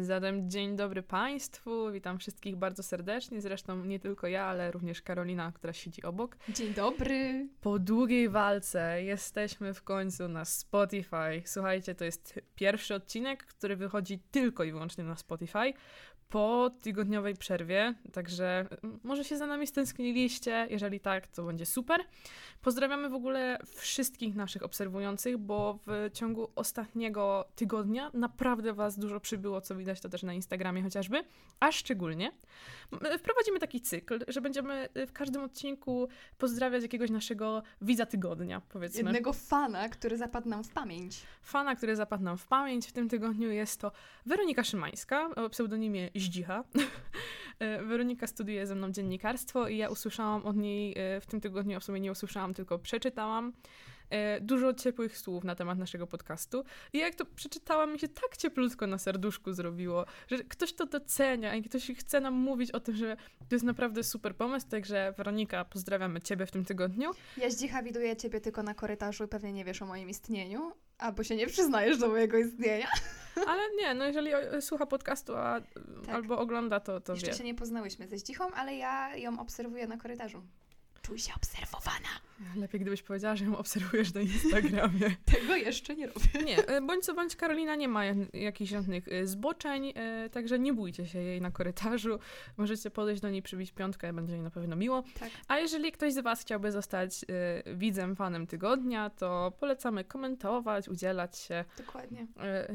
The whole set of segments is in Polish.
Zatem dzień dobry Państwu, witam wszystkich bardzo serdecznie, zresztą nie tylko ja, ale również Karolina, która siedzi obok. Dzień dobry. Po długiej walce jesteśmy w końcu na Spotify. Słuchajcie, to jest pierwszy odcinek, który wychodzi tylko i wyłącznie na Spotify po tygodniowej przerwie, także może się za nami stęskniliście, jeżeli tak, to będzie super. Pozdrawiamy w ogóle wszystkich naszych obserwujących, bo w ciągu ostatniego tygodnia naprawdę Was dużo przybyło, co widać to też na Instagramie chociażby, a szczególnie wprowadzimy taki cykl, że będziemy w każdym odcinku pozdrawiać jakiegoś naszego widza tygodnia, powiedzmy. Jednego fana, który zapadł nam w pamięć. Fana, który zapadł nam w pamięć. W tym tygodniu jest to Weronika Szymańska o pseudonimie Zdzicha. E, Weronika studiuje ze mną dziennikarstwo i ja usłyszałam od niej e, w tym tygodniu, w sumie nie usłyszałam, tylko przeczytałam dużo ciepłych słów na temat naszego podcastu. I jak to przeczytałam, mi się tak cieplutko na serduszku zrobiło, że ktoś to docenia i ktoś chce nam mówić o tym, że to jest naprawdę super pomysł. Także Weronika, pozdrawiamy Ciebie w tym tygodniu. Ja zdzicha widuję Ciebie tylko na korytarzu i pewnie nie wiesz o moim istnieniu, albo się nie przyznajesz do mojego istnienia. Ale nie, no jeżeli słucha podcastu a, tak. albo ogląda, to, to Jeszcze wie. się nie poznałyśmy ze Zdzichą, ale ja ją obserwuję na korytarzu. Czuj się obserwowana. Lepiej gdybyś powiedziała, że ją obserwujesz na Instagramie. Tego jeszcze nie robię. Nie, e, bądź co bądź Karolina nie ma jakichś żadnych e, zboczeń, e, także nie bójcie się jej na korytarzu. Możecie podejść do niej, przybić piątkę, będzie jej na pewno miło. Tak. A jeżeli ktoś z Was chciałby zostać widzem, fanem tygodnia, to polecamy komentować, udzielać się. Dokładnie.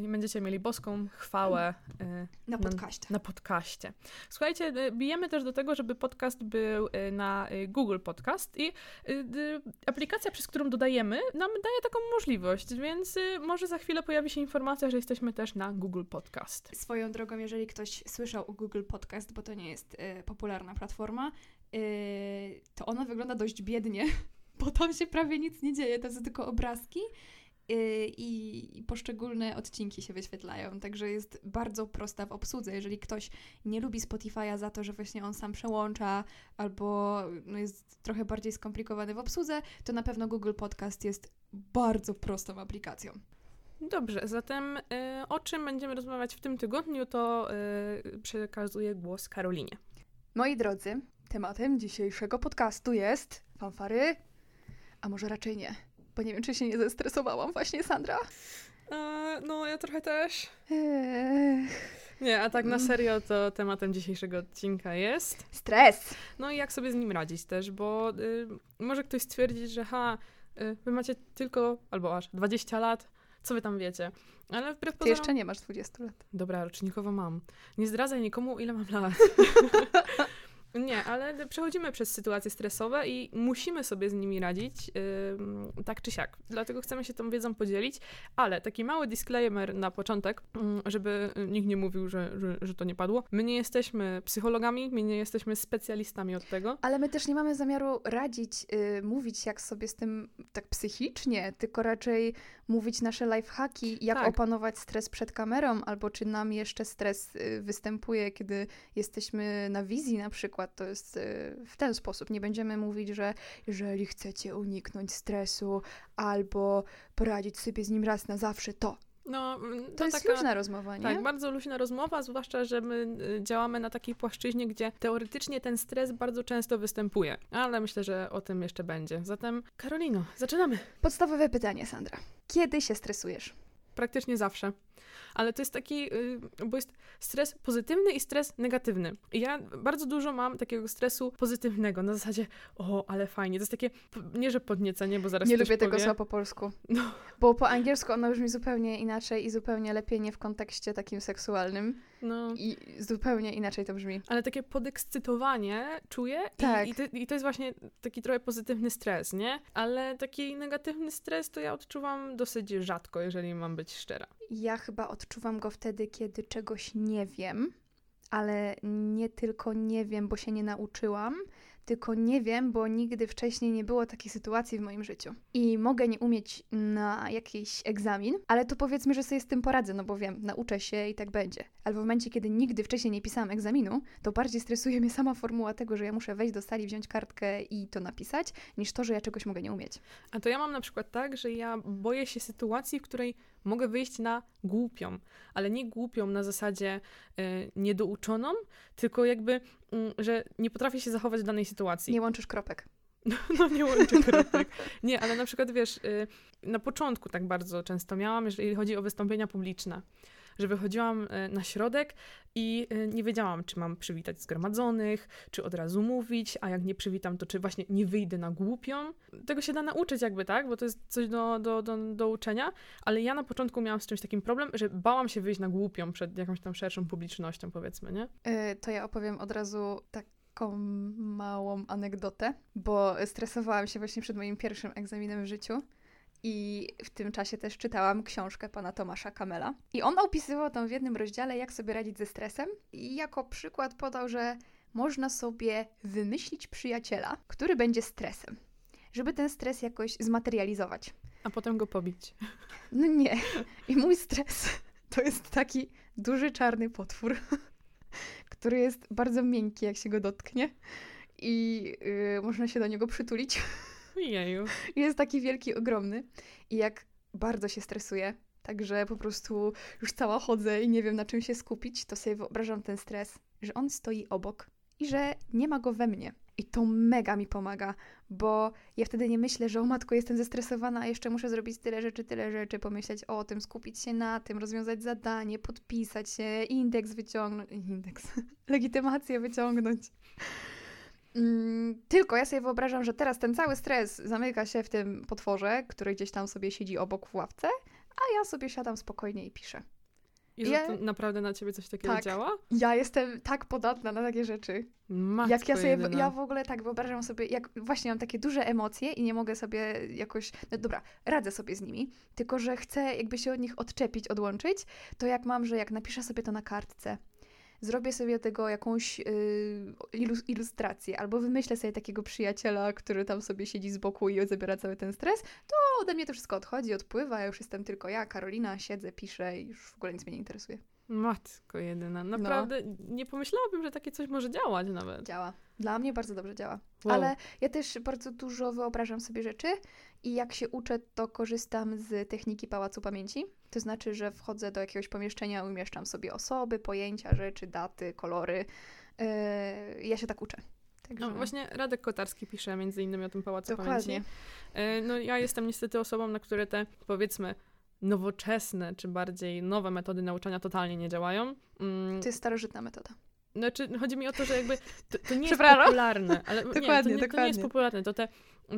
I będziecie mieli boską chwałę na podcaście. Na, na podcaście. Słuchajcie, bijemy też do tego, żeby podcast był na Google Podcast i aplikacja, przez którą dodajemy, nam daje taką możliwość, więc y, może za chwilę pojawi się informacja, że jesteśmy też na Google Podcast. Swoją drogą, jeżeli ktoś słyszał o Google Podcast, bo to nie jest y, popularna platforma, y, to ona wygląda dość biednie, bo tam się prawie nic nie dzieje, to są tylko obrazki Y, i poszczególne odcinki się wyświetlają, także jest bardzo prosta w obsłudze. Jeżeli ktoś nie lubi Spotify'a za to, że właśnie on sam przełącza albo no jest trochę bardziej skomplikowany w obsłudze, to na pewno Google Podcast jest bardzo prostą aplikacją. Dobrze, zatem y, o czym będziemy rozmawiać w tym tygodniu, to y, przekazuję głos Karolinie. Moi drodzy, tematem dzisiejszego podcastu jest fanfary, a może raczej nie bo nie wiem, czy się nie zestresowałam właśnie, Sandra. E, no, ja trochę też. Ech. Nie, a tak na mm. serio to tematem dzisiejszego odcinka jest... Stres! No i jak sobie z nim radzić też, bo y, może ktoś stwierdzić, że ha, y, wy macie tylko, albo aż 20 lat, co wy tam wiecie? Ale wbrew Ty pozorom... jeszcze nie masz 20 lat. Dobra, rocznikowo mam. Nie zdradzaj nikomu, ile mam lat. Nie, ale przechodzimy przez sytuacje stresowe i musimy sobie z nimi radzić, yy, tak czy siak. Dlatego chcemy się tą wiedzą podzielić, ale taki mały disclaimer na początek, yy, żeby nikt nie mówił, że, że, że, to nie padło. My nie jesteśmy psychologami, my nie jesteśmy specjalistami od tego. Ale my też nie mamy zamiaru radzić, yy, mówić jak sobie z tym tak psychicznie, tylko raczej mówić nasze lifehacki, jak tak. opanować stres przed kamerą, albo czy nam jeszcze stres y, występuje, kiedy jesteśmy na wizji na przykład. To jest y, w ten sposób. Nie będziemy mówić, że jeżeli chcecie uniknąć stresu albo poradzić sobie z nim raz na zawsze, to no, mm, to, to jest taka, luźna rozmowa, nie? Tak, bardzo luźna rozmowa, zwłaszcza, że my y, działamy na takiej płaszczyźnie, gdzie teoretycznie ten stres bardzo często występuje, ale myślę, że o tym jeszcze będzie. Zatem, Karolino, zaczynamy. Podstawowe pytanie, Sandra. Kiedy się stresujesz? Praktycznie zawsze ale to jest taki, y, bo jest stres pozytywny i stres negatywny. I ja bardzo dużo mam takiego stresu pozytywnego, na zasadzie, o, ale fajnie. To jest takie, nie że podniecenie, bo zaraz Nie lubię powie. tego słowa po polsku. No. Bo po angielsku ono brzmi zupełnie inaczej i zupełnie lepiej nie w kontekście takim seksualnym. No. I zupełnie inaczej to brzmi. Ale takie podekscytowanie czuję tak. i, i, to, i to jest właśnie taki trochę pozytywny stres, nie? Ale taki negatywny stres to ja odczuwam dosyć rzadko, jeżeli mam być szczera. Ja chyba odczuwam go wtedy, kiedy czegoś nie wiem, ale nie tylko nie wiem, bo się nie nauczyłam, tylko nie wiem, bo nigdy wcześniej nie było takiej sytuacji w moim życiu. I mogę nie umieć na jakiś egzamin, ale to powiedzmy, że sobie z tym poradzę, no bo wiem, nauczę się i tak będzie. Ale w momencie, kiedy nigdy wcześniej nie pisałam egzaminu, to bardziej stresuje mnie sama formuła tego, że ja muszę wejść do sali, wziąć kartkę i to napisać, niż to, że ja czegoś mogę nie umieć. A to ja mam na przykład tak, że ja boję się sytuacji, w której mogę wyjść na głupią, ale nie głupią na zasadzie y, niedouczoną, tylko jakby, y, że nie potrafię się zachować w danej sytuacji. Nie łączysz kropek. No nie łączę kropek. Nie, ale na przykład wiesz, y, na początku tak bardzo często miałam, jeżeli chodzi o wystąpienia publiczne że wychodziłam e, na środek i e, nie wiedziałam, czy mam przywitać zgromadzonych, czy od razu mówić, a jak nie przywitam, to czy właśnie nie wyjdę na głupią. Tego się da nauczyć jakby, tak? Bo to jest coś do, do, do, do uczenia, ale ja na początku miałam z czymś takim problem, że bałam się wyjść na głupią przed jakąś tam szerszą publicznością, powiedzmy, nie? Yy, to ja opowiem od razu tak taką małą anegdotę, bo stresowałam się właśnie przed moim pierwszym egzaminem w życiu. I w tym czasie też czytałam książkę pana Tomasza Kamela. I on opisywał tam w jednym rozdziale, jak sobie radzić ze stresem. I jako przykład podał, że można sobie wymyślić przyjaciela, który będzie stresem, żeby ten stres jakoś zmaterializować. A potem go pobić. No nie. I mój stres to jest taki duży czarny potwór, który jest bardzo miękki, jak się go dotknie. I yy, można się do niego przytulić. Jeju. Jest taki wielki, ogromny. I jak bardzo się stresuję, także po prostu już cała chodzę i nie wiem na czym się skupić, to sobie wyobrażam ten stres, że on stoi obok i że nie ma go we mnie. I to mega mi pomaga, bo ja wtedy nie myślę, że o matko, jestem zestresowana, a jeszcze muszę zrobić tyle rzeczy, tyle rzeczy, pomyśleć o tym, skupić się na tym, rozwiązać zadanie, podpisać się, indeks wyciągnąć, indeks, legitymację wyciągnąć. Mm, tylko ja sobie wyobrażam, że teraz ten cały stres zamyka się w tym potworze, który gdzieś tam sobie siedzi obok w ławce, a ja sobie siadam spokojnie i piszę. I że to naprawdę na ciebie coś takiego tak, działa? Ja jestem tak podatna na takie rzeczy. Matko jak ja sobie, jedyna. ja w ogóle tak wyobrażam sobie, jak właśnie mam takie duże emocje i nie mogę sobie jakoś, no dobra, radzę sobie z nimi, tylko że chcę jakby się od nich odczepić, odłączyć, to jak mam, że jak napiszę sobie to na kartce, zrobię sobie tego jakąś y, ilustrację, albo wymyślę sobie takiego przyjaciela, który tam sobie siedzi z boku i zabiera cały ten stres, to ode mnie to wszystko odchodzi, odpływa, ja już jestem tylko ja, Karolina, siedzę, piszę i już w ogóle nic mnie nie interesuje. Matko jedyna, no. naprawdę no. nie pomyślałabym, że takie coś może działać nawet. Działa. Dla mnie bardzo dobrze działa. Wow. Ale ja też bardzo dużo wyobrażam sobie rzeczy i jak się uczę, to korzystam z techniki Pałacu Pamięci. To znaczy, że wchodzę do jakiegoś pomieszczenia, umieszczam sobie osoby, pojęcia, rzeczy, daty, kolory. Yy, ja się tak uczę. Także... No właśnie Radek Kotarski pisze między innymi o tym Pałacu Dokładnie. Pamięci. Yy, no ja jestem niestety osobą, na które te powiedzmy nowoczesne, czy bardziej nowe metody nauczania totalnie nie działają. Mm. To jest starożytna metoda. Znaczy, chodzi mi o to, że jakby to, to nie jest popularne. Ale dokładnie, nie, to, nie, dokładnie. to nie jest popularne. To te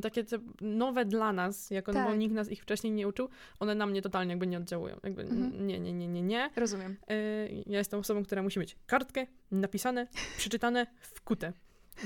takie te nowe dla nas, jako tak. no, nikt nas ich wcześniej nie uczył, one na mnie totalnie jakby nie oddziałują. Jakby mhm. nie, nie, nie, nie, nie. Rozumiem. Y, ja jestem osobą, która musi mieć kartkę, napisane, przeczytane, wkute.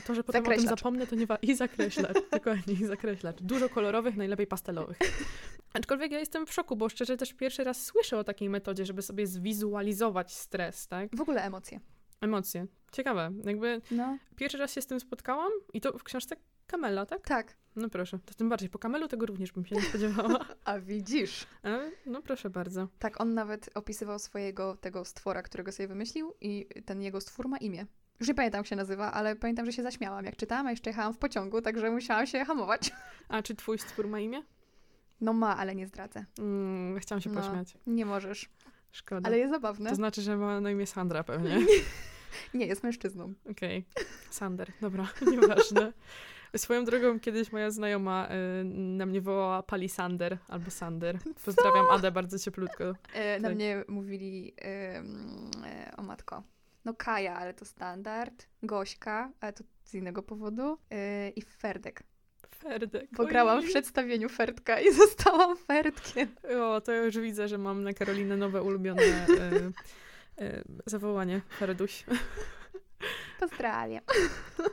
To, że potem o tym zapomnę, to nie wa- I zakreślacz, dokładnie, i zakreślacz. Dużo kolorowych, najlepiej pastelowych. Aczkolwiek ja jestem w szoku, bo szczerze też pierwszy raz słyszę o takiej metodzie, żeby sobie zwizualizować stres, tak? W ogóle emocje. Emocje. Ciekawe. Jakby no. pierwszy raz się z tym spotkałam i to w książce Kamela, tak? Tak. No proszę, to tym bardziej. Po Kamelu tego również bym się nie spodziewała. A widzisz. A, no proszę bardzo. Tak, on nawet opisywał swojego tego stwora, którego sobie wymyślił i ten jego stwór ma imię. Już nie pamiętam, jak się nazywa, ale pamiętam, że się zaśmiałam, jak czytałam, a jeszcze jechałam w pociągu, także musiałam się hamować. A czy twój stwór ma imię? No ma, ale nie zdradzę. Mm, chciałam się no, pośmiać. Nie możesz. Szkoda. Ale jest zabawne. To znaczy, że ma na imię Sandra pewnie. nie, jest mężczyzną. Okej. Okay. Sander, dobra, nieważne. Swoją drogą kiedyś moja znajoma y, na mnie wołała Palisander albo Sander. Pozdrawiam Co? Adę bardzo cieplutko. E, na tak. mnie mówili y, o matko. No Kaja, ale to standard. Gośka, ale to z innego powodu. Y, I Ferdek. Ferdek. Pograłam w przedstawieniu Ferdka i zostałam Ferdkiem. O, to już widzę, że mam na Karolinę nowe ulubione y, y, zawołanie. Ferduś. Pozdrawiam.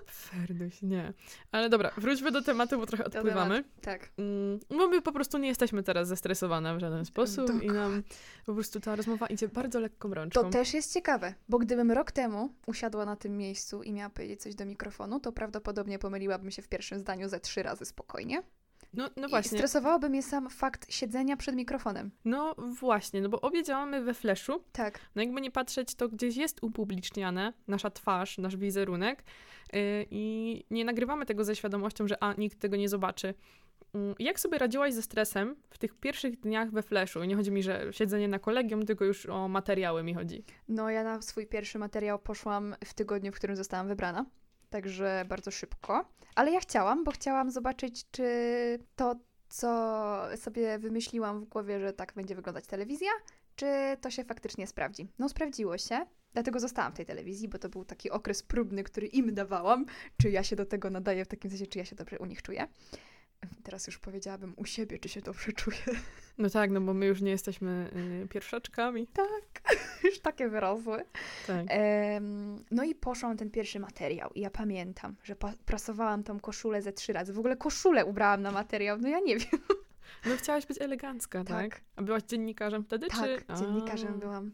Ferduś, nie. Ale dobra, wróćmy do tematu, bo trochę odpływamy. Tak. Mm, Bo my po prostu nie jesteśmy teraz zestresowane w żaden sposób i nam po prostu ta rozmowa idzie bardzo lekką rączką. To też jest ciekawe, bo gdybym rok temu usiadła na tym miejscu i miała powiedzieć coś do mikrofonu, to prawdopodobnie pomyliłabym się w pierwszym zdaniu ze trzy razy spokojnie. No, no I właśnie. stresowałoby mnie sam fakt siedzenia przed mikrofonem. No właśnie, no bo obie działamy we Flashu. Tak. No jakby nie patrzeć, to gdzieś jest upubliczniane, nasza twarz, nasz wizerunek yy, i nie nagrywamy tego ze świadomością, że a, nikt tego nie zobaczy. Mm, Jak sobie radziłaś ze stresem w tych pierwszych dniach we Flashu? I nie chodzi mi, że siedzenie na kolegium, tylko już o materiały mi chodzi. No ja na swój pierwszy materiał poszłam w tygodniu, w którym zostałam wybrana. Także bardzo szybko. Ale ja chciałam, bo chciałam zobaczyć, czy to, co sobie wymyśliłam w głowie, że tak będzie wyglądać telewizja, czy to się faktycznie sprawdzi. No sprawdziło się. Dlatego zostałam w tej telewizji, bo to był taki okres próbny, który im dawałam, czy ja się do tego nadaję, w takim sensie, czy ja się dobrze u nich czuję. Teraz już powiedziałabym u siebie, czy się dobrze czuję. No tak, no bo my już nie jesteśmy yy, pierwszaczkami. Tak, już takie wyrosły. Tak. Em, no i poszłam na ten pierwszy materiał i ja pamiętam, że prasowałam tą koszulę ze trzy razy. W ogóle koszulę ubrałam na materiał, no ja nie wiem. No chciałaś być elegancka, tak? Tak. A byłaś dziennikarzem wtedy, czy... Tak, dziennikarzem byłam.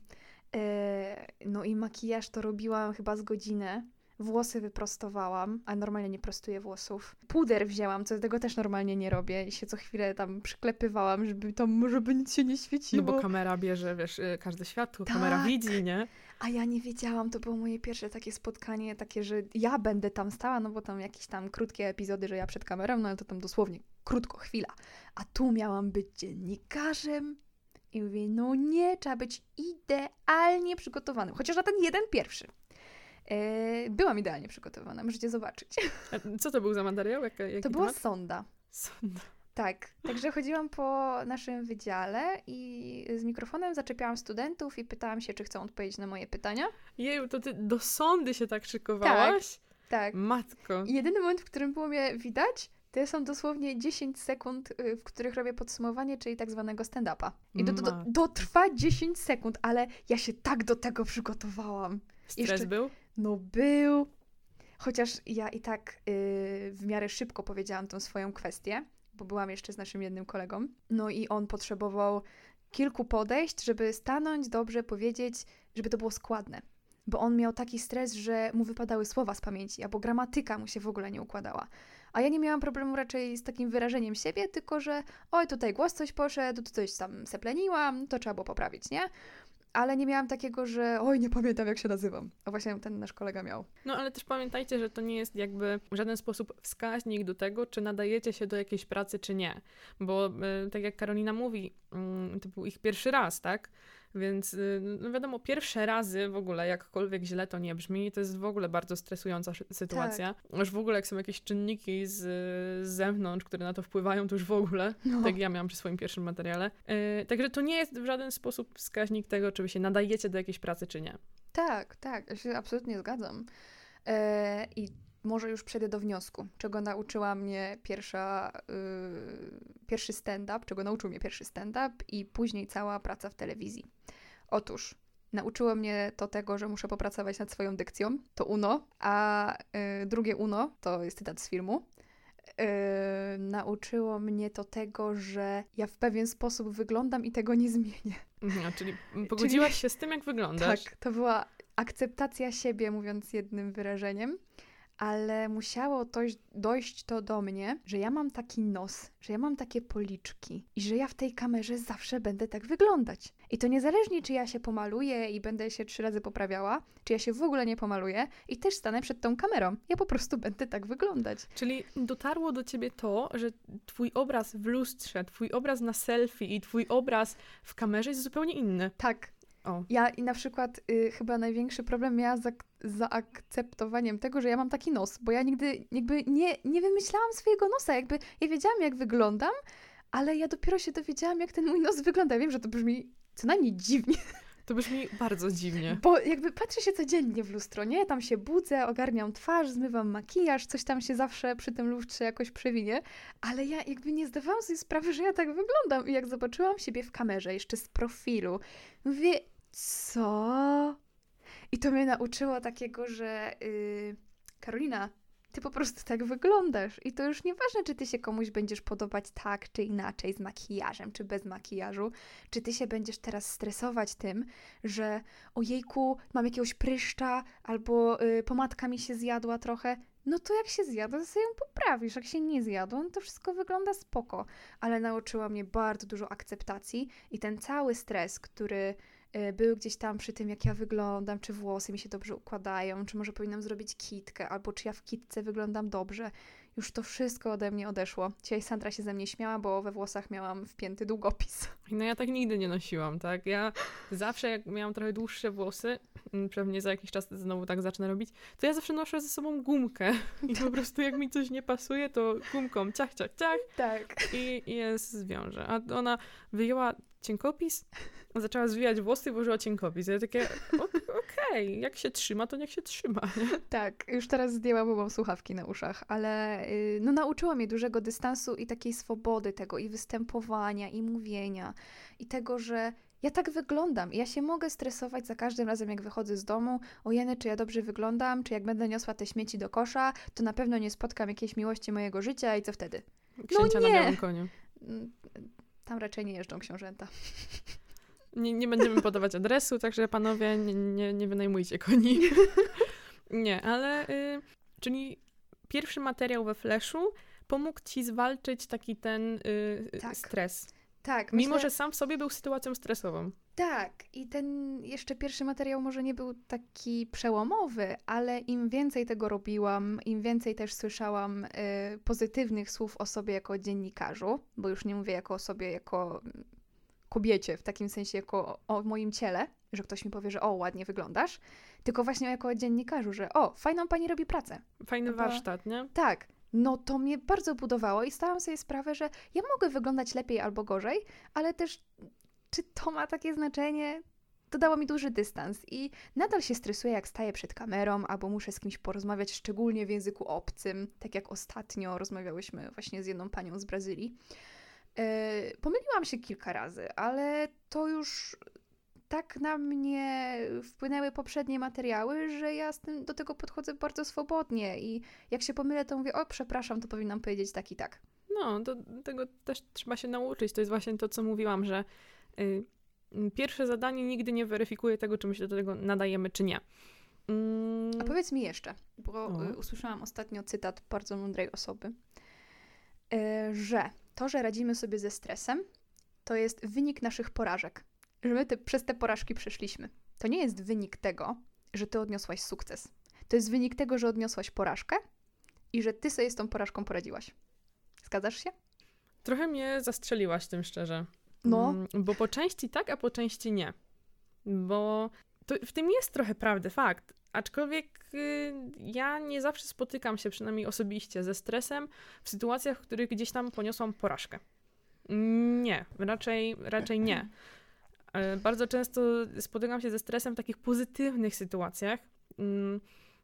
E, no i makijaż to robiłam chyba z godzinę. Włosy wyprostowałam, a normalnie nie prostuję włosów. Puder wzięłam, co tego też normalnie nie robię i się co chwilę tam przyklepywałam, żeby tam, żeby nic się nie No świeciło. bo kamera bierze, wiesz, y, każde światło, kamera Tak. widzi, nie? A ja nie wiedziałam, to było moje pierwsze takie spotkanie, takie, że ja będę tam stała, no bo tam jakieś tam krótkie epizody, że ja przed kamerą, no ale to tam dosłownie krótko, chwila. A tu miałam być dziennikarzem i mówię, no nie, trzeba być idealnie przygotowanym. Chociaż na ten jeden pierwszy. E, byłam idealnie przygotowana, możecie zobaczyć. A co to był za materiał? To była temat? sonda. Sonda. Tak, także chodziłam po naszym wydziale i z mikrofonem zaczepiałam studentów i pytałam się, czy chcą odpowiedzieć na moje pytania. Jeju, to ty do sądy się tak szykowałaś? Tak. Matko. I Jedyny moment, w którym było mnie widać, to są dosłownie 10 sekund, y, w których robię podsumowanie, czyli tak zwanego stand-upa. I Matko. to trwa 10 sekund, ale ja się tak do tego przygotowałam. Stres jeszcze- był? No był. Chociaż ja i tak y, w miarę szybko powiedziałam tą swoją kwestię, bo byłam jeszcze z naszym jednym kolegą. No i on potrzebował kilku podejść, żeby stanąć, dobrze powiedzieć, żeby to było składne. Bo on miał taki stres, że mu wypadały słowa z pamięci, albo gramatyka mu się w ogóle nie układała. A ja nie miałam problemu raczej z takim wyrażeniem siebie, tylko że oj, tutaj głos coś poszedł, tu coś tam sepleniłam, to trzeba było poprawić, nie? Ale nie miałam takiego, że oj, nie pamiętam jak się nazywam. A właśnie ten nasz kolega miał. No ale też pamiętajcie, że to nie jest jakby w żaden sposób wskaźnik do tego, czy nadajecie się do jakiejś pracy, czy nie. Bo y, tak jak Karolina mówi, mm, to był ich pierwszy raz, tak? Więc y, no wiadomo, pierwsze razy w ogóle, jakkolwiek źle to nie brzmi, to jest w ogóle bardzo stresująca sytuacja. Już w ogóle jak są jakieś czynniki z, z zewnątrz, które na to wpływają, to już w ogóle. No. Tak jak ja miałam przy swoim pierwszym materiale. Y, także to nie jest w żaden sposób wskaźnik tego, czy wy się nadajecie do jakiejś pracy, czy nie. Tak, tak, ja się absolutnie zgadzam. E, I może już przejdę do wniosku, czego nauczyła mnie pierwsza, y, pierwszy stand-up, czego nauczył mnie pierwszy stand-up i później cała praca w telewizji. Otóż nauczyło mnie to tego, że muszę popracować nad swoją dykcją, to uno, a y, drugie uno, to jest cytat z filmu, y, nauczyło mnie to tego, że ja w pewien sposób wyglądam i tego nie zmienię. Mhm, czyli pogodziłaś się z tym, jak wyglądasz. Tak, to była akceptacja siebie, mówiąc jednym wyrażeniem, ale musiało dojść, dojść to do mnie, że ja mam taki nos, że ja mam takie policzki i że ja w tej kamerze zawsze będę tak wyglądać. I to niezależnie, czy ja się pomaluję i będę się trzy razy poprawiała, czy ja się w ogóle nie pomaluję i też stanę przed tą kamerą. Ja po prostu będę tak wyglądać. Czyli dotarło do ciebie to, że twój obraz w lustrze, twój obraz na selfie i twój obraz w kamerze jest zupełnie inny. Tak, O. Ja i na przykład y, chyba największy problem z zaakceptowaniem tego, że ja mam taki nos, bo ja nigdy jakby nie, nie wymyślałam swojego nosa, jakby ja wiedziałam jak wyglądam, ale ja dopiero się dowiedziałam jak ten mój nos wygląda. Ja wiem, że to brzmi co najmniej dziwnie, To brzmi bardzo dziwnie. bo jakby patrzę się codziennie w lustro, nie? Tam się budzę, ogarniam twarz, zmywam makijaż, coś tam się zawsze przy tym lustrze jakoś przewinie, ale ja jakby nie zdawałam sobie sprawy, że ja tak wyglądam i jak zobaczyłam siebie w kamerze, jeszcze z profilu, mówię, co? I to mnie nauczyło takiego, że yy, Karolina, ty po prostu tak wyglądasz. I to już nieważne, czy ty się komuś będziesz podobać tak czy inaczej, z makijażem czy bez makijażu, czy ty się będziesz teraz stresować tym, że ojejku, mam jakiegoś pryszcza, albo y, pomadka mi się zjadła trochę. No to jak się zjadła, to sobie ją poprawisz. Jak się nie zjadła, to wszystko wygląda spoko. Ale nauczyła mnie bardzo dużo akceptacji i ten cały stres, który Y, był gdzieś tam przy tym, jak ja wyglądam, czy włosy mi się dobrze układają, czy może powinnam zrobić kitkę, albo czy ja w kitce wyglądam dobrze. Już to wszystko ode mnie odeszło. Dzisiaj Sandra się ze mnie śmiała, bo we włosach miałam wpięty długopis. No ja tak nigdy nie nosiłam, tak? Ja zawsze jak miałam trochę dłuższe włosy, mm, pewnie za jakiś czas znowu tak zacznę robić, to ja zawsze noszę ze sobą gumkę. I po prostu jak mi coś nie pasuje, to gumką ciach, ciach, ciach. Tak. I, i jest zwiąże. A ona wyjęła cienkopis, zaczęła zwijać włosy i włożyła cienkopis. Ja takie, okej, okay, jak się trzyma, to niech się trzyma. Nie? Tak, już teraz zdjęłam, bo mam słuchawki na uszach, ale yy, no nauczyła mnie dużego dystansu i takiej swobody tego i występowania i mówienia i tego, że ja tak wyglądam. Ja się mogę stresować za każdym razem, jak wychodzę z domu. O jeny, czy ja dobrze wyglądam, czy jak będę niosła te śmieci do kosza, to na pewno nie spotkam jakiejś miłości mojego życia i co wtedy? Księcia no nie. na białym koniu. Mm, tam raczej nie jeżdżą książęta. Nie, nie będziemy podawać adresu, także panowie nie, nie, nie wynajmujcie koni. nie, ale y, czyli pierwszy materiał we Flashu pomógł ci zwalczyć taki ten y, tak. stres. Tak. Mimo, myślę... że sam w sobie był sytuacją stresową. Tak, i ten jeszcze pierwszy materiał może nie był taki przełomowy, ale im więcej tego robiłam, im więcej też słyszałam y, pozytywnych słów o sobie jako dziennikarzu, bo już nie mówię jako o sobie jako kobiecie, w takim sensie jako o, o moim ciele, że ktoś mi powie, że o, ładnie wyglądasz, tylko właśnie jako o dziennikarzu, że o, fajną pani robi pracę. Fajny warsztat, nie? Tak. No to mnie bardzo budowało i stałam sobie sprawę, że ja mogę wyglądać lepiej albo gorzej, ale też czy to ma takie znaczenie? To dało mi duży dystans i nadal się stresuję, jak staję przed kamerą albo muszę z kimś porozmawiać, szczególnie w języku obcym, tak jak ostatnio rozmawiałyśmy właśnie z jedną panią z Brazylii. Yy, pomyliłam się kilka razy, ale to już tak na mnie wpłynęły poprzednie materiały, że ja z tym, do tego podchodzę bardzo swobodnie i jak się pomylę, to mówię, o przepraszam, to powinnam powiedzieć tak i tak. No, do tego też trzeba się nauczyć. To jest właśnie to, co mówiłam, że y, pierwsze zadanie nigdy nie weryfikuje tego, czy my się do tego nadajemy, czy nie. Mm. A powiedz mi jeszcze, bo y, usłyszałam ostatnio cytat bardzo mądrej osoby, y, że to, że radzimy sobie ze stresem, to jest wynik naszych porażek. Że my te, przez te porażki przeszliśmy. To nie jest wynik tego, że ty odniosłaś sukces. To jest wynik tego, że odniosłaś porażkę i że ty sobie z tą porażką poradziłaś. Zgadzasz się? Trochę mnie zastrzeliłaś tym szczerze. No. Mm, bo po części tak, a po części nie. Bo to, w tym jest trochę prawdy, fakt. Aczkolwiek y, ja nie zawsze spotykam się, przynajmniej osobiście, ze stresem w sytuacjach, w których gdzieś tam poniosłam porażkę. Nie, raczej, raczej nie. Y, bardzo często spotykam się ze stresem w takich pozytywnych sytuacjach.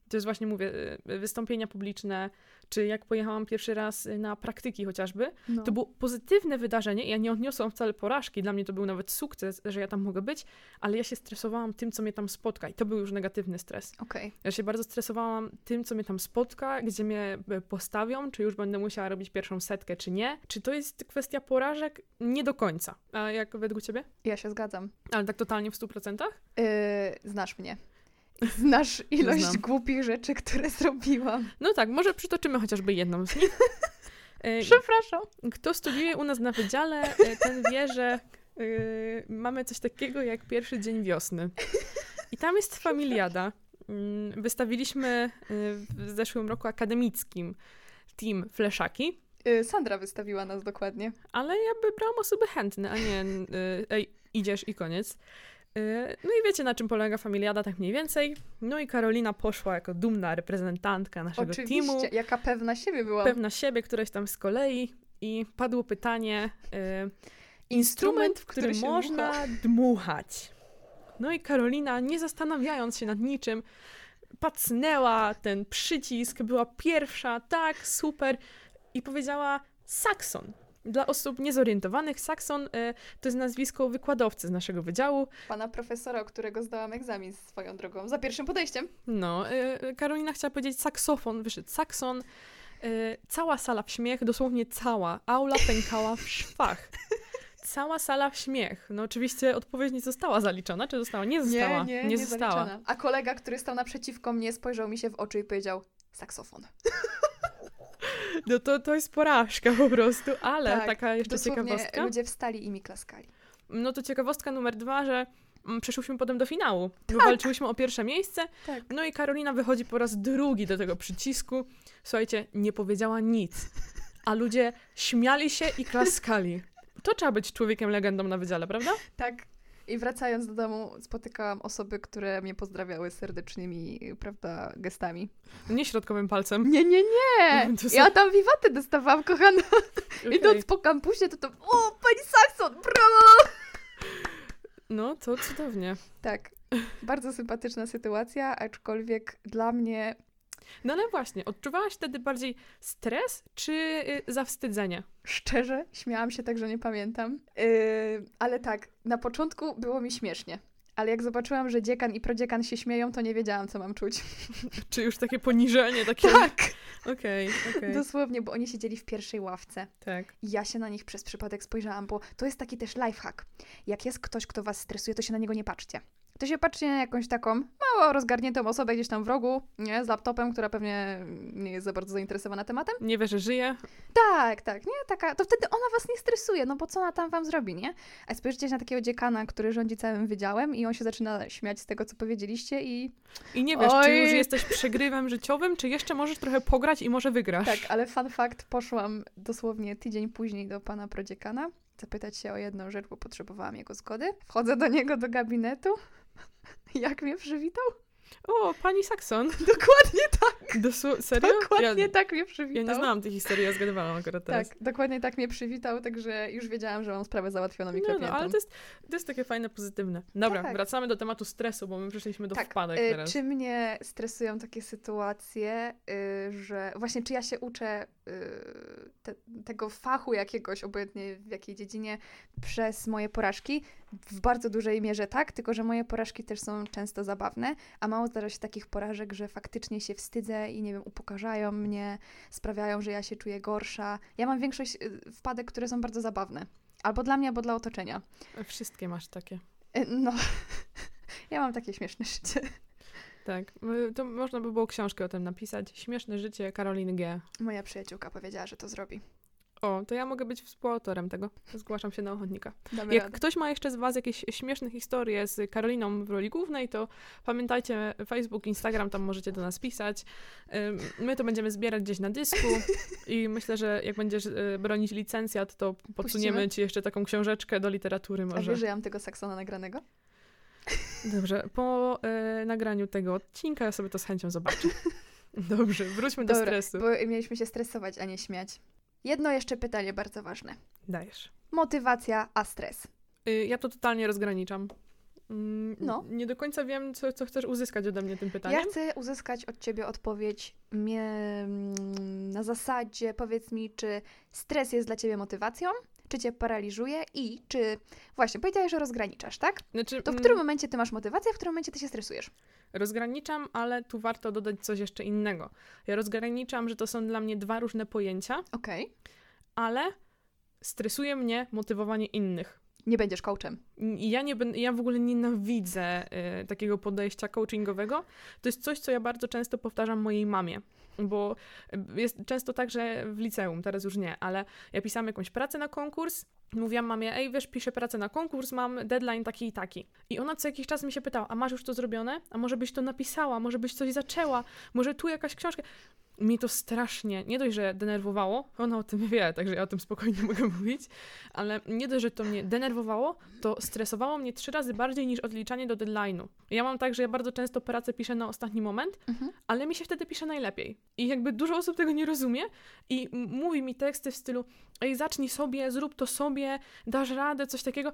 To jest właśnie, mówię, y, wystąpienia publiczne, czy jak pojechałam pierwszy raz na praktyki chociażby, no. to było pozytywne wydarzenie. Ja nie odniosłam wcale porażki, dla mnie to był nawet sukces, że ja tam mogę być, ale ja się stresowałam tym, co mnie tam spotka i to był już negatywny stres. Okay. Ja się bardzo stresowałam tym, co mnie tam spotka, gdzie mnie e, postawią, czy już będę musiała robić pierwszą setkę, czy nie. Czy to jest kwestia porażek? Nie do końca. A jak według ciebie? Ja się zgadzam. Ale tak totalnie w stu procentach? Yy, znasz mnie. Znasz ilość Znam. głupich rzeczy, które zrobiłam. No tak, może przytoczymy chociażby jedną z nich. E, Przepraszam. Kto studiuje u nas na wydziale, e, ten wie, że y, mamy coś takiego jak pierwszy dzień wiosny. I tam jest familiada. Mm, wystawiliśmy w zeszłym roku akademickim team Fleszaki. Sandra wystawiła nas dokładnie. Ale ja by brałam osoby chętne, a nie ej, idziesz i koniec. Y, no i wiecie, na czym polega familiada, tak mniej więcej. No i Karolina poszła jako dumna reprezentantka naszego Oczywiście, teamu. jaka pewna siebie była. Pewna siebie, któraś tam z kolei. I padło pytanie, y, instrument, w którym który można dmuchać. No i Karolina, nie zastanawiając się nad niczym, pacnęła ten przycisk, była pierwsza, tak, super, i powiedziała sakson. Dla osób niezorientowanych, Saxon e, to jest nazwisko wykładowcy z naszego wydziału. Pana profesora, którego zdałam egzamin swoją drogą, za pierwszym podejściem. No, e, Karolina chciała powiedzieć saksofon, wyszedł Saxon. E, cała sala w śmiech, dosłownie cała. Aula pękała w szwach. Cała sala w śmiech. No oczywiście odpowiedź nie została zaliczona, czy została? Nie została. Nie, nie, nie, została. Zaliczona. A kolega, który stał naprzeciwko mnie, spojrzał mi się w oczy i powiedział saksofon. No to, to jest porażka po prostu, ale tak, taka jeszcze ciekawostka. ludzie wstali i mi klaskali. No to ciekawostka numer dwa, że mm, przeszłyśmy potem do finału. Tak. Walczyłyśmy o pierwsze miejsce. Tak. No i Karolina wychodzi po raz drugi do tego przycisku. Słuchajcie, nie powiedziała nic. A ludzie śmiali się i klaskali. To trzeba być człowiekiem legendą na wydziale, prawda? Tak. I wracając do domu, spotykałam osoby, które mnie pozdrawiały serdecznymi, prawda, gestami. Nie środkowym palcem. Nie, nie, nie! Ja tam wiwaty dostawałam, kochana. Okay. Idąc po kampusie, to to o, pani Saxon, brawo! No, to cudownie. Tak. Bardzo sympatyczna sytuacja, aczkolwiek dla mnie no ale właśnie, odczuwałaś wtedy bardziej stres czy y, zawstydzenie? Szczerze, śmiałam się tak, że nie pamiętam. Yy, ale tak, na początku było mi śmiesznie. Ale jak zobaczyłam, że dziekan i prodziekan się śmieją, to nie wiedziałam, co mam czuć. Czy już takie poniżenie, takie... Tak! Okej, okay, okay, Dosłownie, bo oni siedzieli w pierwszej ławce. Tak. I ja się na nich przez przypadek spojrzałam, bo to jest taki też lifehack. Jak jest ktoś, kto was stresuje, to się na niego nie patrzcie to się patrzy na jakąś taką mało rozgarniętą osobę gdzieś tam w rogu, nie, z laptopem, która pewnie nie jest za bardzo zainteresowana tematem. Nie wie, że żyje. Tak, tak, nie, taka, to wtedy ona was nie stresuje, no bo co ona tam wam zrobi, nie? A spojrzycie na takiego dziekana, który rządzi całym wydziałem i on się zaczyna śmiać z tego, co powiedzieliście i... I nie wiesz, Oj. czy już jesteś przegrywem życiowym, czy jeszcze możesz trochę pograć i może wygrasz. Tak, ale fun fact, poszłam dosłownie tydzień później do pana prodziekana, zapytać się o jedną rzecz, bo potrzebowałam jego zgody. Wchodzę do niego do gabinetu, Jak mnie przywitał? O, pani Saxon. Dokładnie tak. Dosu- serio? Dokładnie ja, tak mnie przywitał. Ja nie znałam tej historii, ja zgadywałam akurat teraz. Tak, dokładnie tak mnie przywitał, także już wiedziałam, że mam sprawę załatwioną i no, no, ale to jest, to jest takie fajne, pozytywne. Dobra, tak, tak. wracamy do tematu stresu, bo my przeszliśmy do tak, wpadek y, teraz. Czy mnie stresują takie sytuacje, y, że właśnie czy ja się uczę te, tego fachu jakiegoś, obojętnie w jakiej dziedzinie, przez moje porażki? W bardzo dużej mierze tak, tylko że moje porażki też są często zabawne, a mało zdarza się takich porażek, że faktycznie się wstydzę i nie wiem, upokarzają mnie, sprawiają, że ja się czuję gorsza. Ja mam większość y, wpadek, które są bardzo zabawne. Albo dla mnie, albo dla otoczenia. Wszystkie masz takie. Y, no, ja mam takie śmieszne życie. Tak, to można by było książkę o tym napisać. Śmieszne życie Karoliny G. Moja przyjaciółka powiedziała, że to zrobi. O, to ja mogę być współautorem tego. Zgłaszam się na ochotnika. Damy Jak radę. ktoś ma jeszcze z Was jakieś śmieszne historie z Karoliną w roli głównej, to pamiętajcie Facebook, Instagram, tam możecie do nas pisać. My to będziemy zbierać gdzieś na dysku i myślę, że jak będziesz y, bronić licencjat, to podsuniemy Puścimy. Ci jeszcze taką książeczkę do literatury może. A wiesz, że ja mam tego Saksona nagranego? Dobrze, po y, nagraniu tego odcinka ja sobie to z chęcią zobaczę. Dobrze, wróćmy Dobra, do stresu. Bo mieliśmy się stresować, a nie śmiać. Jedno jeszcze pytanie bardzo ważne. Dajesz. Motywacja, a stres. Y, ja to totalnie rozgraniczam. Mm, no. Nie do końca wiem, co, co chcesz uzyskać ode mnie tym pytaniem. Ja chcę uzyskać od ciebie odpowiedź mm, na zasadzie, powiedz mi, czy stres jest dla ciebie motywacją, czy cię paraliżuje i czy, właśnie, powiedziałeś, że rozgraniczasz, tak? Znaczy, to w którym mm, momencie ty masz motywację, a w którym momencie ty się stresujesz? Rozgraniczam, ale tu warto dodać coś jeszcze innego. Ja rozgraniczam, że to są dla mnie dwa różne pojęcia. Okej. Okay. Ale stresuje mnie motywowanie innych. Nie będziesz coachem. Ja, nie ja w ogóle nienawidzę y, takiego podejścia coachingowego. To jest coś, co ja bardzo często powtarzam mojej mamie. Bo jest często tak, że w liceum, teraz już nie, ale ja pisałam jakąś pracę na konkurs, mówiłam mamie, ej wiesz, piszę pracę na konkurs, mam deadline taki i taki. I ona co jakiś czas mi się pytała, a masz już to zrobione? A może byś to napisała? Może byś coś zaczęła? Może tu jakaś książka? Mnie to strasznie, nie dość, że denerwowało, ona o tym wie, także ja o tym spokojnie mogę mówić, ale nie dość, że to mnie denerwowało, to stresowało mnie trzy razy bardziej niż odliczanie do deadline'u. Ja mam tak, że ja bardzo często pracę piszę na ostatni moment, mhm. ale mi się wtedy pisze najlepiej. I jakby dużo osób tego nie rozumie i mówi mi teksty w stylu ej, zacznij sobie, zrób to sobie, dasz radę, coś takiego.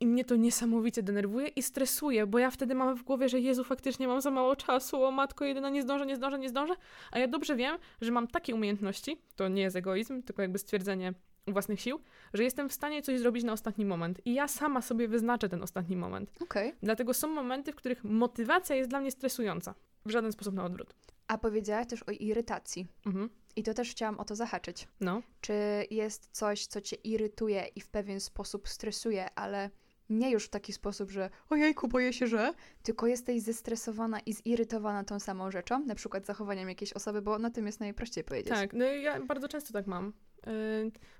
I mnie to niesamowicie denerwuje i stresuje, bo ja wtedy mam w głowie, że Jezu, faktycznie mam za mało czasu, o matko jedyna, nie zdążę, nie zdążę, nie zdążę. A ja dobrze wiem, że mam takie umiejętności, to nie jest egoizm, tylko jakby stwierdzenie własnych sił, że jestem w stanie coś zrobić na ostatni moment. I ja sama sobie wyznaczę ten ostatni moment. Okej. Dlatego są momenty, w których motywacja jest dla mnie stresująca. W żaden sposób na odwrót. A powiedziałaś też o irytacji. Mhm. I to też chciałam o to zahaczyć. No. Czy jest coś, co cię irytuje i w pewien sposób stresuje, ale nie już w taki sposób, że ojejku, boję się, że, tylko jesteś zestresowana i zirytowana tą samą rzeczą, na przykład zachowaniem jakiejś osoby, bo na tym jest najprościej powiedzieć. Tak, no ja bardzo często tak mam. Yy,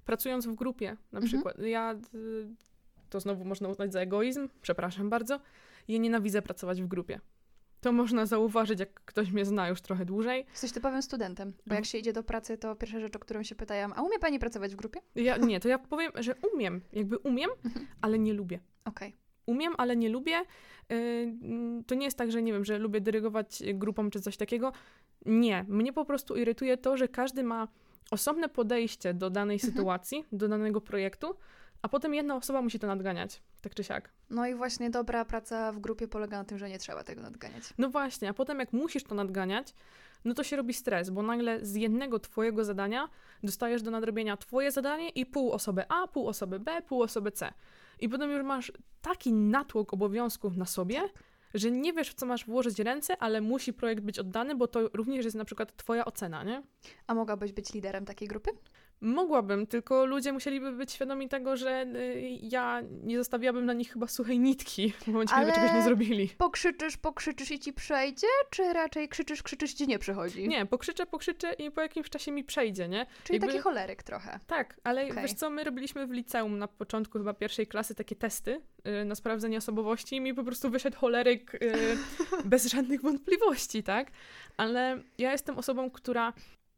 pracując w grupie na Mhm. przykład. Ja, y, to znowu można uznać za egoizm, przepraszam bardzo. Ja nienawidzę pracować w grupie. To można zauważyć, jak ktoś mnie zna już trochę dłużej. Jesteś typowym studentem, bo jak się idzie do pracy, to pierwsza rzecz, o którą się pytają, a umie pani pracować w grupie? Ja, nie, to ja powiem, że umiem. Jakby umiem, Mhm. ale nie lubię. Okej. Umiem, ale nie lubię. Yy, to nie jest tak, że nie wiem, że lubię dyrygować grupą czy coś takiego. Nie. Mnie po prostu irytuje to, że każdy ma osobne podejście do danej Mhm. sytuacji, do danego projektu, a potem jedna osoba musi to nadganiać. Tak czy siak. No i właśnie dobra praca w grupie polega na tym, że nie trzeba tego nadganiać. No właśnie, a potem jak musisz to nadganiać, no to się robi stres, bo nagle z jednego twojego zadania dostajesz do nadrobienia twoje zadanie i pół osoby A, pół osoby B, pół osoby C. I potem już masz taki natłok obowiązków na sobie, że nie wiesz, w co masz włożyć ręce, ale musi projekt być oddany, bo to również jest na przykład twoja ocena, nie? A mogłabyś być liderem takiej grupy? Mogłabym, tylko ludzie musieliby być świadomi tego, że y, ja nie zostawiłabym na nich chyba suchej nitki w momencie, Ale- gdyby czegoś nie zrobili. Pokrzyczysz, pokrzyczysz i ci przejdzie, czy raczej krzyczysz, krzyczysz i ci nie przychodzi? Nie, pokrzyczę, pokrzyczę i po jakimś czasie mi przejdzie, nie? Czyli jakby- taki choleryk trochę. Tak, ale Okej. wiesz co, my robiliśmy w liceum na początku chyba pierwszej klasy takie testy y, na sprawdzenie osobowości i mi po prostu wyszedł choleryk y, bez żadnych wątpliwości, tak? Ale ja jestem osobą, która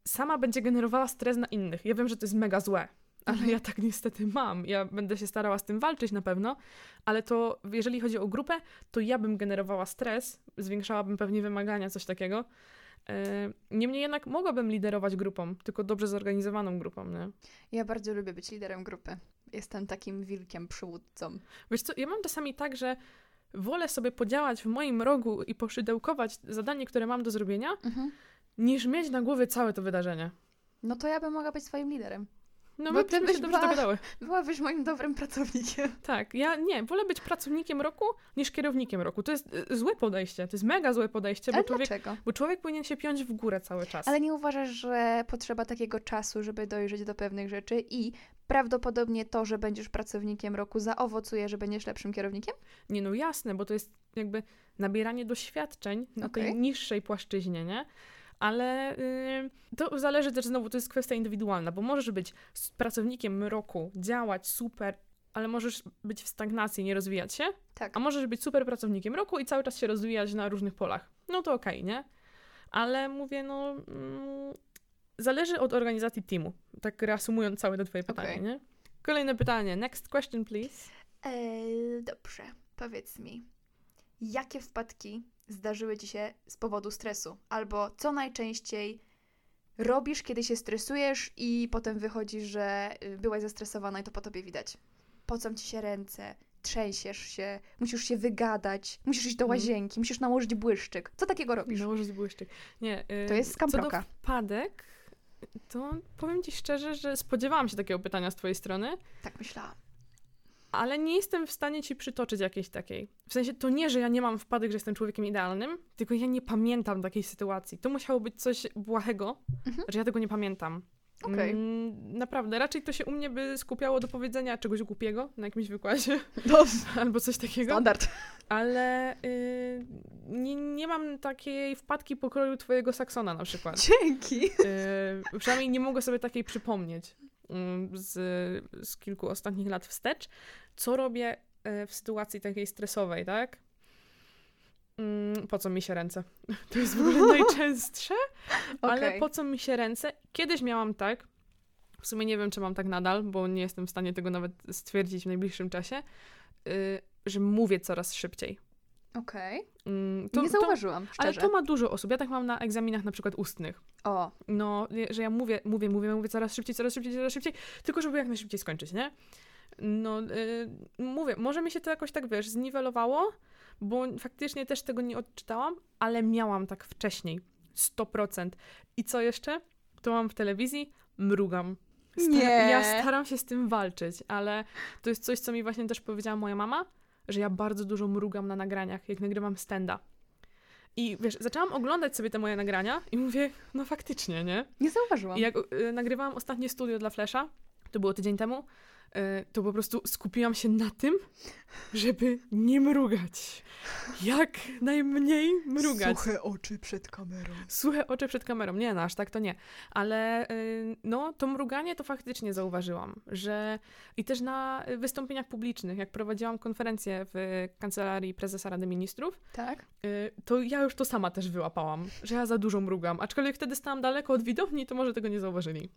sama będzie generowała stres na innych. Ja wiem, że to jest mega złe, ale Mhm. ja tak niestety mam. Ja będę się starała z tym walczyć na pewno, ale to jeżeli chodzi o grupę, to ja bym generowała stres, zwiększałabym pewnie wymagania, coś takiego. Y, Niemniej jednak mogłabym liderować grupą, tylko dobrze zorganizowaną grupą, nie? Ja bardzo lubię być liderem grupy. Jestem takim wilkiem przywódcą. Wiesz co, ja mam czasami tak, że wolę sobie podziałać w moim rogu i poszydełkować zadanie, które mam do zrobienia, niż mieć na głowie całe to wydarzenie. No to ja bym mogła być swoim liderem. No Bo my ty byś się dobrze była- dogadały. Byłabyś moim dobrym pracownikiem. Tak, ja nie, wolę być pracownikiem roku niż kierownikiem roku. To jest y, złe podejście, to jest mega złe podejście, bo człowiek, dlaczego? bo człowiek powinien się piąć w górę cały czas. Ale nie uważasz, że potrzeba takiego czasu, żeby dojrzeć do pewnych rzeczy i prawdopodobnie to, że będziesz pracownikiem roku zaowocuje, że będziesz lepszym kierownikiem? Nie, no jasne, bo to jest jakby nabieranie doświadczeń na tej Okej. niższej płaszczyźnie, nie? Ale y, to zależy też znowu, to jest kwestia indywidualna, bo możesz być pracownikiem roku, działać super, ale możesz być w stagnacji, nie rozwijać się, Tak. a możesz być super pracownikiem roku i cały czas się rozwijać na różnych polach. No to okej, nie? Ale mówię, no. Mm, zależy od organizacji teamu. Tak reasumując całe to Twoje pytanie, Okej. nie? Kolejne pytanie. Next question, please. Eee, dobrze, powiedz mi, jakie wpadki zdarzyły ci się z powodu stresu? Albo co najczęściej robisz, kiedy się stresujesz i potem wychodzi, że y, byłaś zestresowana i to po tobie widać? Pocą ci się ręce, trzęsiesz się, musisz się wygadać, musisz iść do Mhm. łazienki, musisz nałożyć błyszczyk. Co takiego robisz? Nałożyć błyszczyk. Nie. y, To jest Co do wpadek, to powiem Ci szczerze, że spodziewałam się takiego pytania z Twojej strony, Tak myślałam. Ale nie jestem w stanie Ci przytoczyć jakiejś takiej. W sensie to nie, że ja nie mam wpadek, że jestem człowiekiem idealnym, tylko ja nie pamiętam takiej sytuacji. To musiało być coś błahego, Mhm. że ja tego nie pamiętam. Okej. Mm, naprawdę, raczej to się u mnie by skupiało do powiedzenia czegoś głupiego na jakimś wykładzie albo coś takiego. Standard. Ale y, nie, nie mam takiej wpadki pokroju twojego Saksona na przykład. Dzięki. Y, przynajmniej nie mogę sobie takiej przypomnieć mm, z, z kilku ostatnich lat wstecz. Co robię y, w sytuacji takiej stresowej, tak? Mm, Po co mi się ręce? To jest w ogóle najczęstsze, ale Okej. po co mi się ręce? Kiedyś miałam tak, w sumie nie wiem, czy mam tak nadal, bo nie jestem w stanie tego nawet stwierdzić w najbliższym czasie, y, że mówię coraz szybciej. Okej. Mm, Nie zauważyłam, ale szczerze. to ma dużo osób. Ja tak mam na egzaminach na przykład ustnych. O, No, że ja mówię, mówię, mówię, mówię coraz szybciej, coraz szybciej, coraz szybciej, tylko żeby jak najszybciej skończyć, nie? No, y, mówię, może mi się to jakoś tak, wiesz, zniwelowało, bo faktycznie też tego nie odczytałam, ale miałam tak wcześniej. 100%. I co jeszcze? To mam w telewizji, mrugam. Staram, Nie. Ja staram się z tym walczyć, ale to jest coś, co mi właśnie też powiedziała moja mama, że ja bardzo dużo mrugam na nagraniach, jak nagrywam stenda. I wiesz, zaczęłam oglądać sobie te moje nagrania i mówię, no faktycznie, nie? Nie zauważyłam. I jak y, nagrywałam ostatnie studio dla Flesza, to było tydzień temu, to po prostu skupiłam się na tym, żeby nie mrugać. Jak najmniej mrugać. Suche oczy przed kamerą. Suche oczy przed kamerą. Nie, no aż tak to nie. Ale y, no, to mruganie to faktycznie zauważyłam, że i też na wystąpieniach publicznych, jak prowadziłam konferencję w kancelarii prezesa Rady Ministrów, Tak? y, to ja już to sama też wyłapałam, że ja za dużo mrugam. Aczkolwiek wtedy stałam daleko od widowni, to może tego nie zauważyli.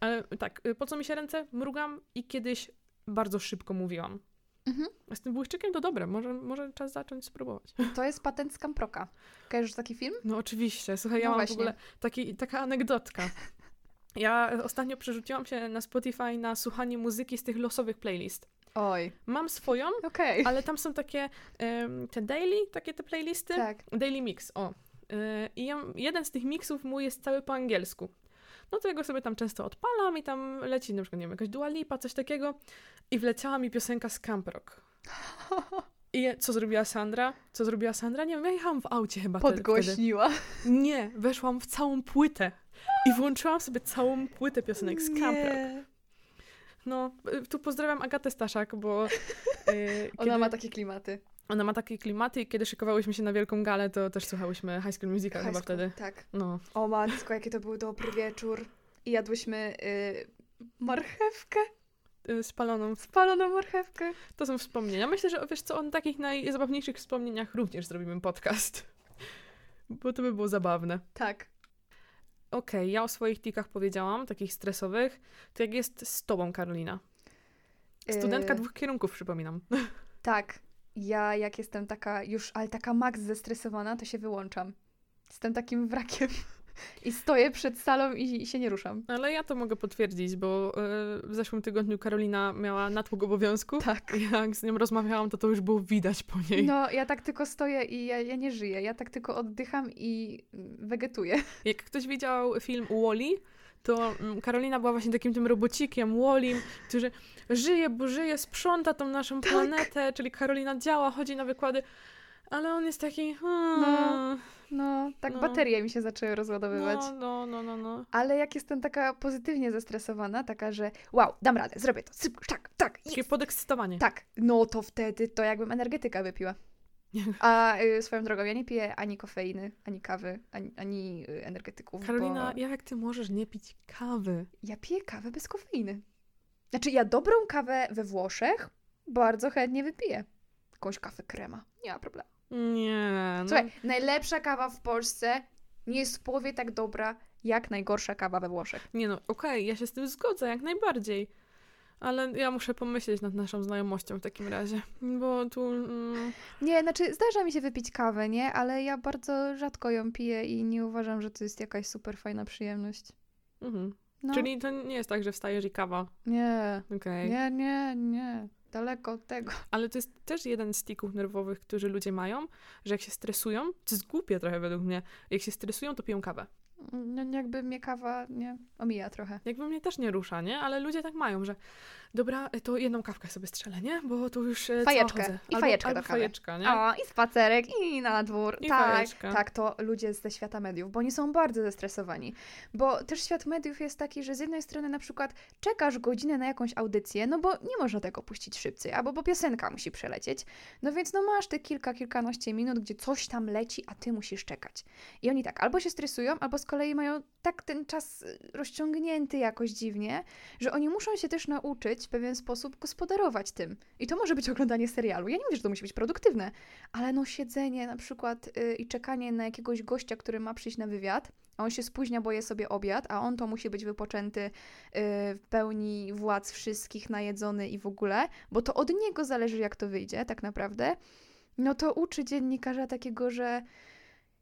Ale tak, y, po co mi się ręce? Mrugam i kiedyś bardzo szybko mówiłam. Mhm. Z tym błyszczykiem to dobre, może, może czas zacząć spróbować. To jest patent z Kamproka. Kojarzysz taki film? No oczywiście, słuchaj, ja No mam właśnie. w ogóle taki, taka anegdotka. Ja ostatnio przerzuciłam się na Spotify na słuchanie muzyki z tych losowych playlist. Oj. Mam swoją, Okej. ale tam są takie em, te daily, takie te playlisty. Tak. Daily mix, o. Yy, I ja, jeden z tych mixów mój jest cały po angielsku. No to ja go sobie tam często odpalam i tam leci na przykład, nie wiem, jakaś Dua Lipa, coś takiego. I wleciała mi piosenka z Camp Rock. I co zrobiła Sandra? Co zrobiła Sandra? Nie wiem, ja jechałam w aucie chyba te- wtedy. Podgłośniła. Nie, weszłam w całą płytę i włączyłam sobie całą płytę piosenek z Camp Rock. No, y, tu pozdrawiam Agatę Staszak, bo y, Ona kiedy- ma takie klimaty. Ona ma takie klimaty i kiedy szykowałyśmy się na wielką galę, to też słuchałyśmy High School Musical chyba High school, wtedy. Tak. No, O matko, jaki to był dobry wieczór. I jadłyśmy y, marchewkę, y, spaloną. spaloną marchewkę. To są wspomnienia. Myślę, że wiesz co, o takich najzabawniejszych wspomnieniach również zrobimy podcast. Bo to by było zabawne. Tak. Okej, ja o swoich tikach powiedziałam, takich stresowych. To jak jest z tobą, Karolina? Studentka Y, dwóch kierunków, przypominam. Tak. Ja jak jestem taka już, ale taka maks zestresowana, to się wyłączam. Jestem takim wrakiem. I stoję przed salą i, i się nie ruszam. Ale ja to mogę potwierdzić, bo y, w zeszłym tygodniu Karolina miała natłok obowiązku. Tak. Jak z nią rozmawiałam, to to już było widać po niej. No, ja tak tylko stoję i ja, ja nie żyję. Ja tak tylko oddycham i mm, wegetuję. Jak ktoś widział film Wally, to mm, Karolina była właśnie takim tym robocikiem, Wallim, który żyje, bo żyje, sprząta tą naszą Tak. planetę, czyli Karolina działa, chodzi na wykłady, ale on jest taki... hmm, No, tak No. baterie mi się zaczęły rozładowywać. no, no, no, no, no. Ale jak jestem taka pozytywnie zestresowana, taka, że wow, dam radę, zrobię to, szybko, tak, tak, Takie jest, podekscytowanie. tak, no to wtedy to jakbym energetyka wypiła. A y, swoją drogą, ja nie piję ani kofeiny, ani kawy, ani, ani y, energetyków, Karolina, bo jak ty możesz nie pić kawy? ja piję kawę bez kofeiny. Znaczy, ja dobrą kawę we Włoszech bardzo chętnie wypiję. Jakąś kawę krema, nie ma problemu. Nie, no. Słuchaj, najlepsza kawa w Polsce nie jest w połowie tak dobra, jak najgorsza kawa we Włoszech. Nie no, okej, ja się z tym zgodzę, jak najbardziej. Ale ja muszę pomyśleć nad naszą znajomością w takim razie, bo tu... Mm, Nie, znaczy zdarza mi się wypić kawę, nie? Ale ja bardzo rzadko ją piję i nie uważam, że to jest jakaś super fajna przyjemność. mhm. No, Czyli to nie jest tak, że wstajesz i kawa. nie, Okej. nie, nie, nie. Daleko od tego. Ale to jest też jeden z tików nerwowych, którzy ludzie mają, że jak się stresują, to jest głupie trochę według mnie, jak się stresują, to piją kawę. No, jakby mnie kawa, nie, omija trochę. Jakby mnie też nie rusza, nie? Ale ludzie tak mają, że dobra, to jedną kawkę sobie strzelę, nie? Bo tu już e, Fajeczkę. I fajeczkę albo do kawy. fajeczka, nie? O, i spacerek, i na dwór. I tak, fajeczka. tak, to ludzie ze świata mediów, bo oni są bardzo zestresowani. Bo też świat mediów jest taki, że z jednej strony na przykład czekasz godzinę na jakąś audycję, no bo nie można tego puścić szybciej, albo bo piosenka musi przelecieć. No więc no masz te kilka, kilkanaście minut, gdzie coś tam leci, a ty musisz czekać. I oni tak albo się stresują, albo kolei mają tak ten czas y, rozciągnięty jakoś dziwnie, że oni muszą się też nauczyć w pewien sposób gospodarować tym. I to może być oglądanie serialu. Ja nie mówię, że to musi być produktywne, ale no siedzenie na przykład y, i czekanie na jakiegoś gościa, który ma przyjść na wywiad, a on się spóźnia, bo je sobie obiad, a on to musi być wypoczęty y, w pełni władz wszystkich, najedzony i w ogóle, bo to od niego zależy, jak to wyjdzie tak naprawdę, no to uczy dziennikarza takiego, że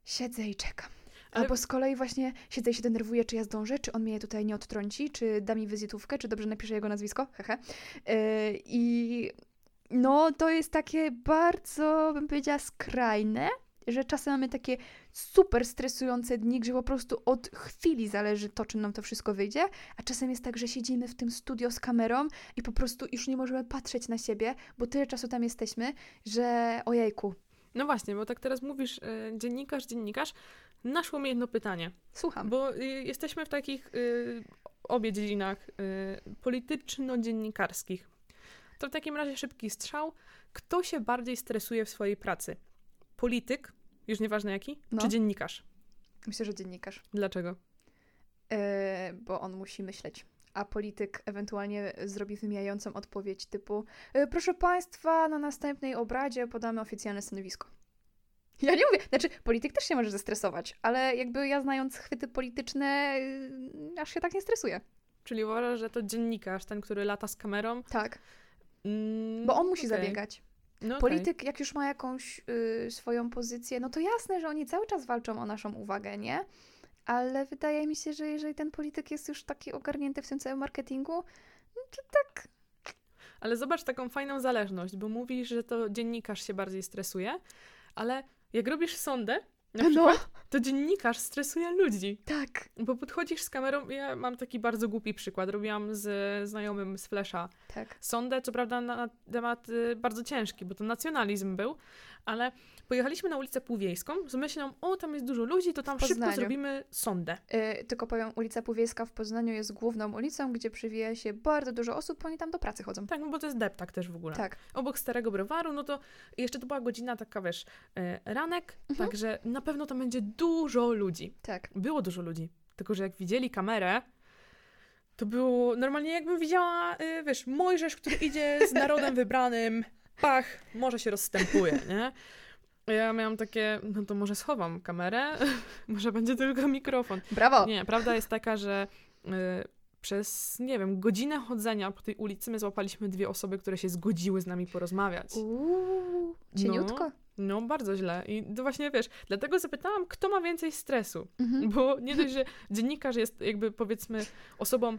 siedzę i czekam. Albo z kolei właśnie siedzę i się denerwuję, czy ja zdążę, czy on mnie tutaj nie odtrąci, czy da mi wizytówkę, czy dobrze napisze jego nazwisko, hehe. Yy, I no, to jest takie bardzo, bym powiedziała, skrajne że czasem mamy takie super stresujące dni, gdzie po prostu od chwili zależy to, czy nam to wszystko wyjdzie, a czasem jest tak, że siedzimy w tym studio z kamerą i po prostu już nie możemy patrzeć na siebie, bo tyle czasu tam jesteśmy, że ojejku. No właśnie, bo tak teraz mówisz, y, dziennikarz, dziennikarz, naszło mi jedno pytanie. Słucham. Bo y, jesteśmy w takich y, obie dziedzinach y, polityczno-dziennikarskich. To w takim razie szybki strzał. Kto się bardziej stresuje w swojej pracy? Polityk, już nieważne jaki, No. czy dziennikarz? Myślę, że dziennikarz. Dlaczego? E, bo on musi myśleć. A polityk ewentualnie zrobi wymijającą odpowiedź typu e, proszę Państwa, na następnej obradzie podamy oficjalne stanowisko. Ja nie mówię, znaczy polityk też się może zestresować, ale jakby ja znając chwyty polityczne, y, aż się tak nie stresuję. Czyli uważasz, że to dziennikarz, ten, który lata z kamerą? Tak, Mm, bo on musi okej. zabiegać. No. Polityk, jak już ma jakąś y, swoją pozycję, no to jasne, że oni cały czas walczą o naszą uwagę, nie? Ale wydaje mi się, że jeżeli ten polityk jest już taki ogarnięty w tym całym marketingu, no to tak. Ale zobacz taką fajną zależność, bo mówisz, że to dziennikarz się bardziej stresuje, ale jak robisz sondę, na No. przykład, to dziennikarz stresuje ludzi. Tak. Bo podchodzisz z kamerą, ja mam taki bardzo głupi przykład, robiłam z znajomym z Flesza Tak. sondę, co prawda na temat y, bardzo ciężki, bo to nacjonalizm był, ale pojechaliśmy na ulicę Półwiejską z myślą, o tam jest dużo ludzi, to tam szybko zrobimy sondę. Y, tylko powiem, ulica Półwiejska w Poznaniu jest główną ulicą, gdzie przywija się bardzo dużo osób, oni tam do pracy chodzą. Tak, no bo to jest deptak też w ogóle. Tak. Obok starego browaru, no to jeszcze to była godzina taka, wiesz, y, ranek, Mhm. także na pewno tam będzie dużo ludzi. Tak. Było dużo ludzi, tylko że jak widzieli kamerę, to było normalnie jakbym widziała, y, wiesz, Mojżesz, który idzie z narodem wybranym, pach, może się rozstępuje, nie? Ja miałam takie, no to może schowam kamerę, może będzie tylko mikrofon. Brawo! Nie, prawda jest taka, że y, przez, nie wiem, godzinę chodzenia po tej ulicy my złapaliśmy dwie osoby, które się zgodziły z nami porozmawiać. Uuu, cieniutko. No, bardzo źle. I to właśnie, wiesz, dlatego zapytałam, kto ma więcej stresu. Mhm. Bo nie dość, że dziennikarz jest jakby powiedzmy osobą y,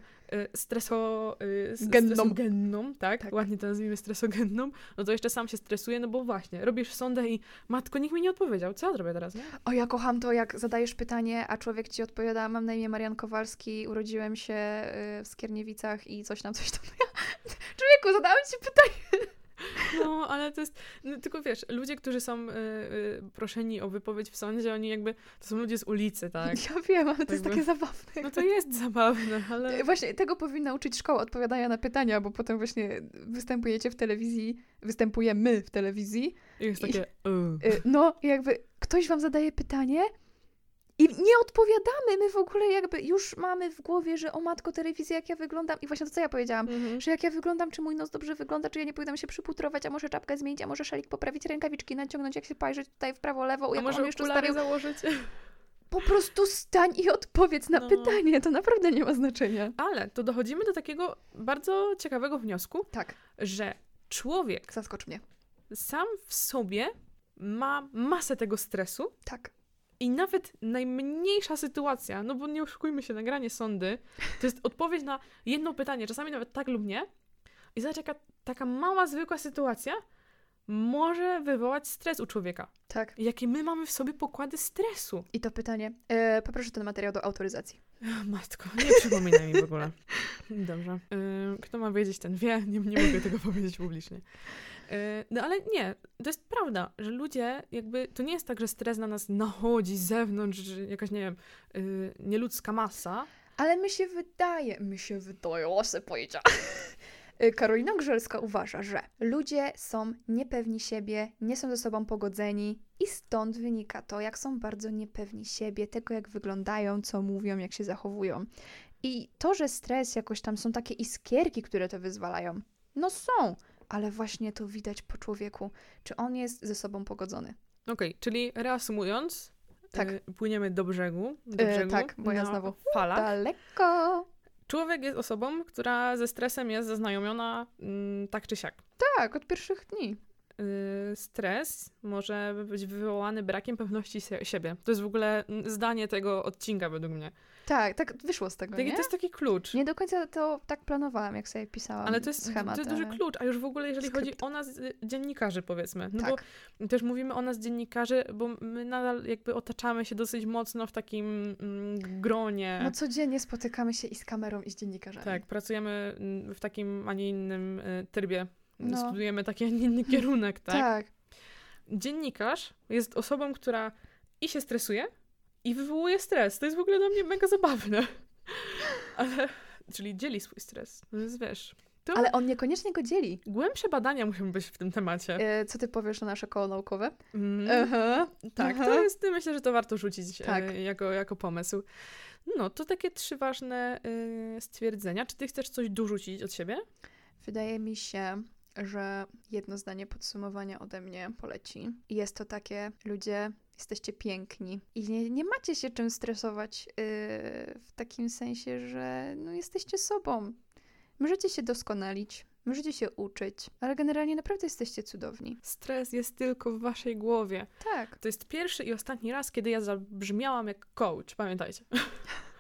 streso, y, Genną. stresogenną, tak? Tak. Ładnie to nazwijmy stresogenną, no to jeszcze sam się stresuje, no bo właśnie, robisz sondę i matko, nikt mi nie odpowiedział, co ja zrobię teraz, nie? O, ja kocham to, jak zadajesz pytanie, a człowiek ci odpowiada, mam na imię Marian Kowalski, urodziłem się y, w Skierniewicach i coś tam, coś tam. Człowieku, zadałem ci pytanie. No, ale to jest, no, tylko wiesz, ludzie, którzy są y, y, proszeni o wypowiedź w sądzie, oni jakby, to są ludzie z ulicy, tak? Ja wiem, ale to jest Jakby- takie zabawne. No to jest zabawne, ale... Właśnie tego powinna uczyć szkoła odpowiadania na pytania, bo potem właśnie występujecie w telewizji, występujemy w telewizji. I jest takie... y. Y, No, jakby ktoś wam zadaje pytanie i nie odpowiadamy. My w ogóle jakby już mamy w głowie, że o matko telewizja, jak ja wyglądam. I właśnie to, co ja powiedziałam. Mhm. Że jak ja wyglądam, czy mój nos dobrze wygląda, czy ja nie powinnam się przyputrować, a może czapkę zmienić, a może szalik poprawić, rękawiczki naciągnąć, jak się pajrzeć tutaj w prawo, lewo, A jak może on jeszcze ustawił. założyć? Po prostu stań i odpowiedz na No. pytanie, to naprawdę nie ma znaczenia. Ale to dochodzimy do takiego bardzo ciekawego wniosku, Tak, że człowiek zaskocz mnie. sam w sobie ma masę tego stresu Tak. I nawet najmniejsza sytuacja, no bo nie oszukujmy się, nagranie sądy, to jest odpowiedź na jedno pytanie, czasami nawet tak lub nie. I zobacz, jaka taka mała, zwykła sytuacja może wywołać stres u człowieka. Tak. Jakie my mamy w sobie pokłady stresu. I to pytanie. E, poproszę ten materiał do autoryzacji. Ach, Matko, nie przypominaj mi w ogóle. Dobrze. Ym, Kto ma wiedzieć, ten wie. Nie, nie mogę tego powiedzieć publicznie. Yy, No ale nie, to jest prawda, że ludzie jakby, to nie jest tak, że stres na nas nachodzi z zewnątrz, że jakaś, nie wiem, yy, nieludzka masa. Ale mi się wydaje, mi się wydaje, se powiedziała. Y, Karolina Grzelska uważa, że ludzie są niepewni siebie, nie są ze sobą pogodzeni i stąd wynika to, jak są bardzo niepewni siebie, tego jak wyglądają, co mówią, jak się zachowują. I to, że stres jakoś tam są takie iskierki, które to wyzwalają, no są, ale właśnie to widać po człowieku, czy on jest ze sobą pogodzony. Okej, czyli reasumując, Tak. yy, płyniemy do brzegu, do Yy, brzegu tak, bo ja na znowu- falach. Daleko! Człowiek jest osobą, która ze stresem jest zaznajomiona mm, tak czy siak. Tak, od pierwszych dni. Y, stres może być wywołany brakiem pewności sie- siebie. To jest w ogóle mm, zdanie tego odcinka według mnie. Tak, tak wyszło z tego, Taki, nie? to jest taki klucz. Nie do końca to tak planowałam, jak sobie pisałam Ale to jest, schemat. to jest duży klucz, a już w ogóle jeżeli chodzi Skrypt. o nas y, dziennikarzy powiedzmy, no Tak. bo też mówimy o nas dziennikarzy, bo my nadal jakby otaczamy się dosyć mocno w takim mm, gronie. No codziennie spotykamy się i z kamerą, i z dziennikarzami. Tak, pracujemy mm, w takim, a nie innym y, trybie. No. Studujemy taki, inny kierunek, tak? tak. Dziennikarz jest osobą, która i się stresuje, i wywołuje stres. To jest w ogóle dla mnie mega zabawne. Ale, czyli dzieli swój stres. To jest, wiesz, to Ale on niekoniecznie go dzieli. głębsze badania muszą być w tym temacie. E, co ty powiesz na nasze koło naukowe? Mm, Aha. tak, aha. to jest, myślę, że to warto rzucić Tak. e, jako, jako pomysł. No, to takie trzy ważne e, stwierdzenia. Czy ty chcesz coś dorzucić od siebie? Wydaje mi się, że jedno zdanie podsumowania ode mnie poleci. I jest to takie, ludzie, jesteście piękni. I nie, nie macie się czym stresować yy, w takim sensie, że no, jesteście sobą. Możecie się doskonalić, możecie się uczyć, ale generalnie naprawdę jesteście cudowni. Stres jest tylko w waszej głowie. Tak. To jest pierwszy i ostatni raz, kiedy ja zabrzmiałam jak coach. Pamiętajcie.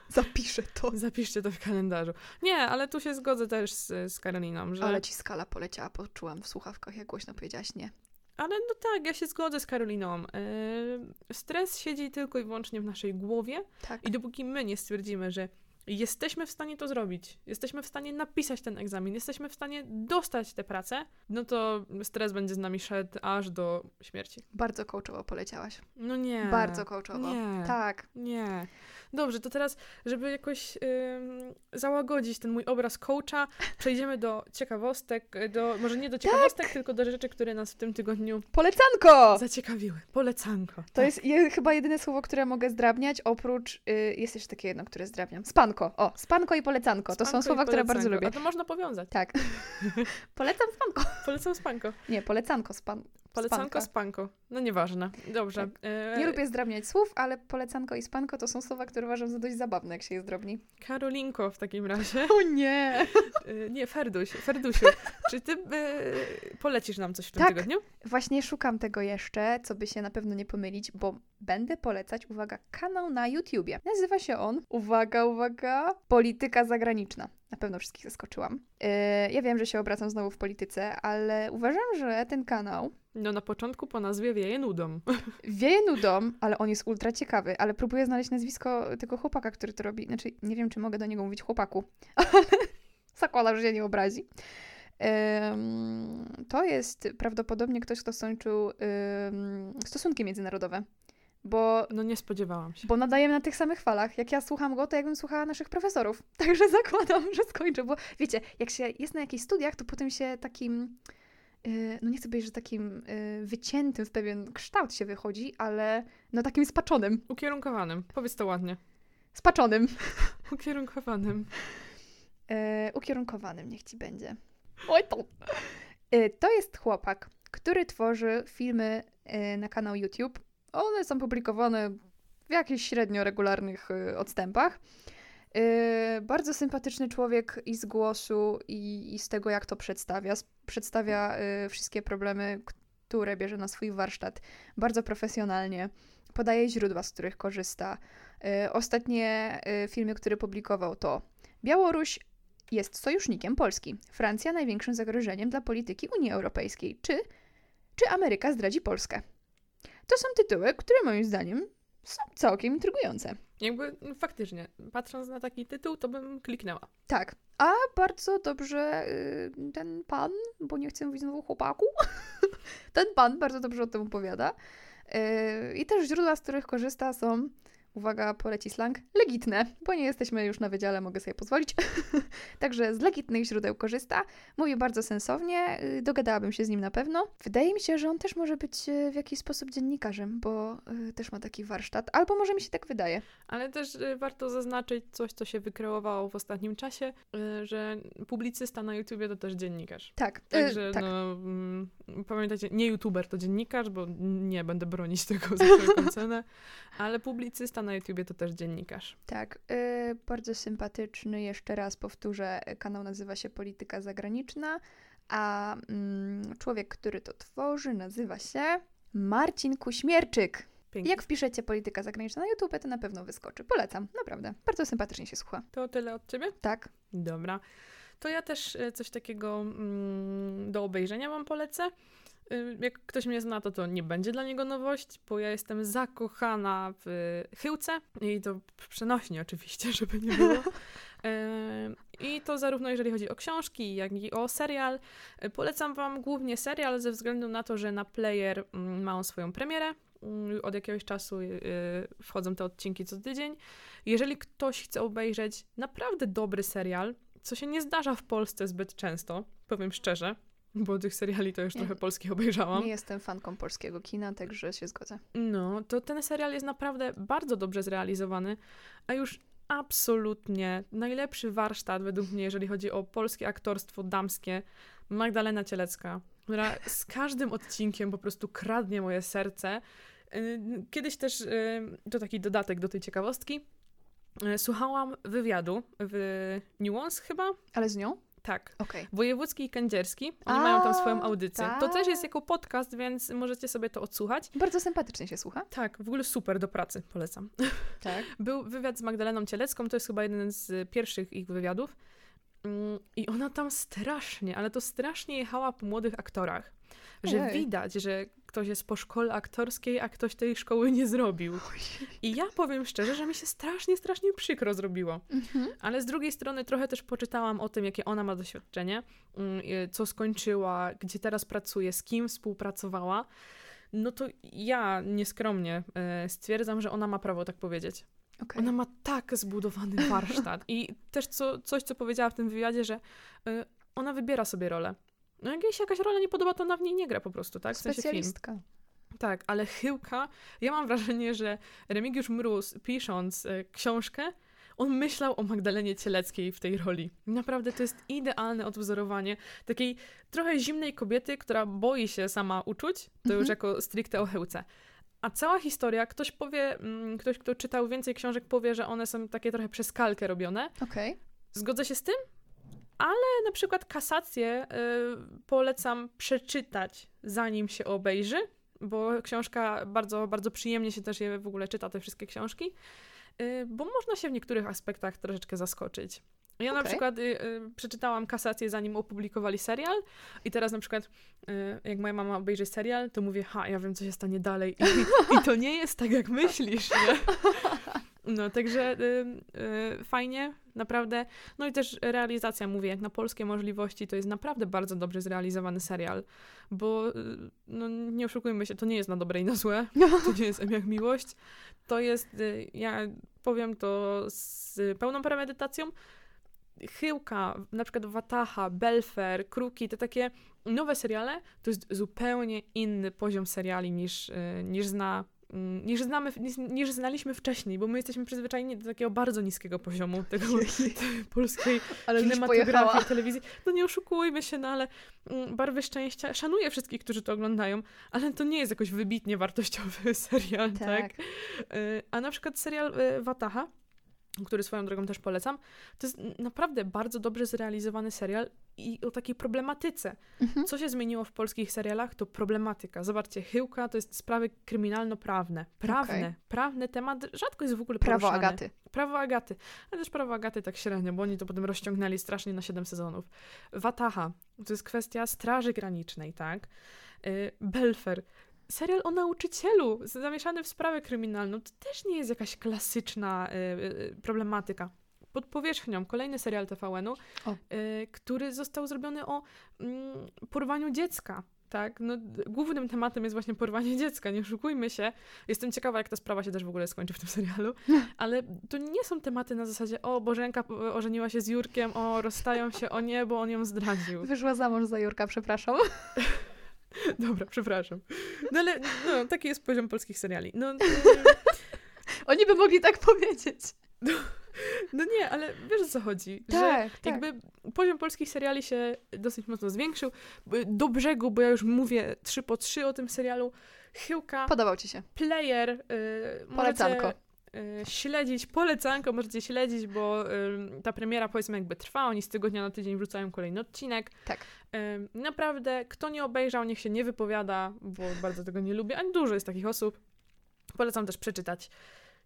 Zapiszę to. Zapiszcie to w kalendarzu. Nie, ale tu się zgodzę też z, z Karoliną, że... Ale ci skala poleciała, poczułam w słuchawkach, jak głośno powiedziałaś nie. Ale no tak, ja się zgodzę z Karoliną. Yy, stres siedzi tylko i wyłącznie w naszej głowie Tak. i dopóki my nie stwierdzimy, że jesteśmy w stanie to zrobić, jesteśmy w stanie napisać ten egzamin, jesteśmy w stanie dostać tę pracę, no to stres będzie z nami szedł aż do śmierci. Bardzo coachowo poleciałaś. No nie. Bardzo coachowo. Nie. Tak. Nie. Dobrze, to teraz, żeby jakoś ym, załagodzić ten mój obraz coacha, przejdziemy do ciekawostek, y, do, może nie do ciekawostek, tylko do rzeczy, które nas w tym tygodniu Polecanko! zaciekawiły. Polecanko. To Tak. jest je, chyba jedyne słowo, które mogę zdrabniać, oprócz. Y, jest jeszcze takie jedno, które zdrabniam. Spanko. O, spanko i polecanko. To są Spanko słowa, które bardzo lubię. A to można powiązać. Tak. Polecam spanko. Polecam spanko. Nie, polecanko, span. Polecanko, spanko. No nieważne. Dobrze. E, Nie lubię zdrabniać słów, ale polecanko i spanko to są słowa, które uważam za dość zabawne, jak się je zdrobni. Karolinko w takim razie. O nie! E, nie, Ferduś. Ferdusiu. Czy ty e, polecisz nam coś w tym Tak. tygodniu? Właśnie szukam tego jeszcze, co by się na pewno nie pomylić, bo będę polecać, uwaga, kanał na YouTubie. Nazywa się on, uwaga, uwaga, Polityka Zagraniczna. Na pewno wszystkich zaskoczyłam. Yy, ja wiem, że się obracam znowu w polityce, ale uważam, że ten kanał No na początku po nazwie wieje nudą. wieje nudą, ale on jest ultra ciekawy, ale próbuję znaleźć nazwisko tego chłopaka, który to robi. Znaczy, nie wiem, czy mogę do niego mówić chłopaku, ale zakładam, że się nie obrazi. To jest prawdopodobnie ktoś, kto skończył stosunki międzynarodowe, bo, No nie spodziewałam się. bo nadajemy na tych samych falach. Jak ja słucham go, to jakbym słuchała naszych profesorów. Także zakładam, że skończę, bo wiecie, jak się jest na jakichś studiach, to potem się takim, y, no nie chcę powiedzieć, że takim y, wyciętym w pewien kształt się wychodzi, ale no takim spaczonym. Ukierunkowanym. Powiedz to ładnie. Spaczonym. Ukierunkowanym. E, ukierunkowanym niech ci będzie. Oj to. To jest chłopak, który tworzy filmy na kanał YouTube. One są publikowane w jakichś średnio regularnych e, odstępach. E, bardzo sympatyczny człowiek i z głosu, i, i z tego, jak to przedstawia. Przedstawia e, wszystkie problemy, które bierze na swój warsztat bardzo profesjonalnie. Podaje źródła, z których korzysta. Ostatnie filmy, które publikował, to Białoruś jest sojusznikiem Polski. Francja największym zagrożeniem dla polityki Unii Europejskiej. Czy, czy Ameryka zdradzi Polskę? To są tytuły, które moim zdaniem są całkiem intrygujące. Jakby no, faktycznie, patrząc na taki tytuł, to bym kliknęła. Tak. A bardzo dobrze y, ten pan, bo nie chcę mówić znowu chłopaku, ten pan bardzo dobrze o tym opowiada. Y, I też źródła, z których korzysta są, uwaga, poleci slang, legitne, bo nie jesteśmy już na wydziale, mogę sobie pozwolić. Także z legitnych źródeł korzysta. Mówi bardzo sensownie, y, dogadałabym się z nim na pewno. Wydaje mi się, że on też może być y, w jakiś sposób dziennikarzem, bo y, też ma taki warsztat, albo może mi się tak wydaje. Ale też warto zaznaczyć coś, co się wykreowało w ostatnim czasie, że publicysta na YouTubie to też dziennikarz. Tak, Także tak. no, mm, pamiętajcie, nie youtuber to dziennikarz, bo nie będę bronić tego za wszelką cenę, ale publicysta na YouTubie to też dziennikarz. Tak, y, bardzo sympatyczny. Jeszcze raz powtórzę, kanał nazywa się Polityka Zagraniczna, A mm, człowiek, który to tworzy, nazywa się Marcin Kuśmierczyk. Pięknie. Jak wpiszecie polityka zagraniczna na YouTube, to na pewno wyskoczy. Polecam, naprawdę. Bardzo sympatycznie się słucha. To tyle od ciebie? Tak. Dobra. To ja też e, coś takiego mm, do obejrzenia wam polecę. Y, Jak ktoś mnie zna, to to nie będzie dla niego nowość, bo ja jestem zakochana w chyłce i to przenośnie oczywiście, żeby nie było. Y, I to zarówno jeżeli chodzi o książki, jak i o serial. Y, Polecam wam głównie serial ze względu na to, że na player mm, ma on swoją premierę. Mm, Od jakiegoś czasu wchodzą te odcinki co tydzień. Jeżeli ktoś chce obejrzeć naprawdę dobry serial, co się nie zdarza w Polsce zbyt często, powiem szczerze, bo tych seriali to już Nie. trochę polskich obejrzałam. Nie jestem fanką polskiego kina, także się zgodzę. No, to ten serial jest naprawdę bardzo dobrze zrealizowany, a już absolutnie najlepszy warsztat według mnie, jeżeli chodzi o polskie aktorstwo damskie, Magdalena Cielecka, która z każdym odcinkiem po prostu kradnie moje serce. Yy, Kiedyś też, yy, to taki dodatek do tej ciekawostki, yy, słuchałam wywiadu w Nuance chyba, Ale z nią? Tak, Okej. Wojewódzki i Kędzierski. Oni A, mają tam swoją audycję. To też tak. jest jako podcast, więc możecie sobie to odsłuchać. Bardzo sympatycznie się słucha. Tak, w ogóle super do pracy, polecam. Tak. Był wywiad z Magdaleną Cielecką, to jest chyba jeden z pierwszych ich wywiadów. Mm, I ona tam strasznie, ale to strasznie jechała po młodych aktorach. Że widać, że ktoś jest po szkole aktorskiej, a ktoś tej szkoły nie zrobił. I ja powiem szczerze, że mi się strasznie, strasznie przykro zrobiło. Mhm. Ale z drugiej strony trochę też poczytałam o tym, jakie ona ma doświadczenie, mm, co skończyła, gdzie teraz pracuje, z kim współpracowała. No to ja nieskromnie e, stwierdzam, że ona ma prawo tak powiedzieć. Okej. Ona ma tak zbudowany warsztat. I też co, coś, co powiedziała w tym wywiadzie, że y, ona wybiera sobie rolę. No jak jej się jakaś rola nie podoba, to ona w niej nie gra po prostu, tak? W sensie film. Specjalistka. Tak, ale Chyłka, ja mam wrażenie, że Remigiusz Mróz, pisząc e, książkę, on myślał o Magdalenie Cieleckiej w tej roli. Naprawdę to jest idealne odwzorowanie takiej trochę zimnej kobiety, która boi się sama uczuć, to już Mhm. jako stricte o Chyłce. A cała historia, ktoś powie, mm, ktoś, kto czytał więcej książek, powie, że one są takie trochę przez kalkę robione. Okej. Zgodzę się z tym, ale na przykład kasację y, polecam przeczytać, zanim się obejrzy, bo książka bardzo, bardzo przyjemnie się też je w ogóle czyta, te wszystkie książki, y, bo można się w niektórych aspektach troszeczkę zaskoczyć. Ja na Okej. przykład y, y, przeczytałam kasację, zanim opublikowali serial i teraz na przykład y, jak moja mama obejrzy serial, to mówię, ha, ja wiem, co się stanie dalej i, i to nie jest tak, jak myślisz, nie? No, także y, y, fajnie, naprawdę. No i też realizacja, mówię, jak na polskie możliwości, to jest naprawdę bardzo dobrze zrealizowany serial, bo y, no, nie oszukujmy się, to nie jest na dobre i na złe, to nie jest M jak miłość, to jest, ja powiem to z pełną premedytacją, Chyłka, na przykład Wataha, Belfer, Kruki, te takie nowe seriale, to jest zupełnie inny poziom seriali niż, y, niż zna mm, niż, znamy, niż, niż znaliśmy wcześniej, bo my jesteśmy przyzwyczajeni do takiego bardzo niskiego poziomu tego polskiej Ale kinematografii, telewizji. No nie oszukujmy się, no ale mm, Barwy Szczęścia, szanuję wszystkich, którzy to oglądają, ale to nie jest jakoś wybitnie wartościowy serial, tak? Tak. Y, A na przykład serial y, Wataha, który swoją drogą też polecam, to jest naprawdę bardzo dobrze zrealizowany serial i o takiej problematyce. Mhm. Co się zmieniło w polskich serialach, to problematyka. Zobaczcie, Chyłka to jest sprawy kryminalno-prawne. Prawne. Okej. Prawny temat rzadko jest w ogóle Prawo poruszany. Agaty. Prawo Agaty. Ale też prawo Agaty tak średnio, bo oni to potem rozciągnęli strasznie na 7 sezonów. Wataha. To jest kwestia Straży Granicznej, tak? Y, Belfer. Serial o nauczycielu zamieszany w sprawę kryminalną. To też nie jest jakaś klasyczna y, y, problematyka. Pod powierzchnią kolejny serial TVN-u, y, który został zrobiony o mm, porwaniu dziecka. Tak, no, głównym tematem jest właśnie porwanie dziecka, nie oszukujmy się. Jestem ciekawa, jak ta sprawa się też w ogóle skończy w tym serialu, ale to nie są tematy na zasadzie o, Bożenka ożeniła się z Jurkiem, o, rozstają się, o nie, bo on ją zdradził. Wyszła za mąż za Jurka, przepraszam. Dobra, przepraszam. No ale no, taki jest poziom polskich seriali. No, y, Oni by mogli tak powiedzieć. no nie, ale wiesz o co chodzi, że Tak, tak. jakby poziom polskich seriali się dosyć mocno zwiększył. Y, Do brzegu, bo ja już mówię trzy po trzy o tym serialu. Chyłka, Podobał ci się. player, y, Polecanko. możecie, śledzić, polecanko możecie śledzić, bo y, ta premiera powiedzmy jakby trwa, oni z tygodnia na tydzień wrzucają kolejny odcinek. Tak. Y, naprawdę, kto nie obejrzał, niech się nie wypowiada, bo bardzo tego nie lubię, a dużo jest takich osób. Polecam też przeczytać.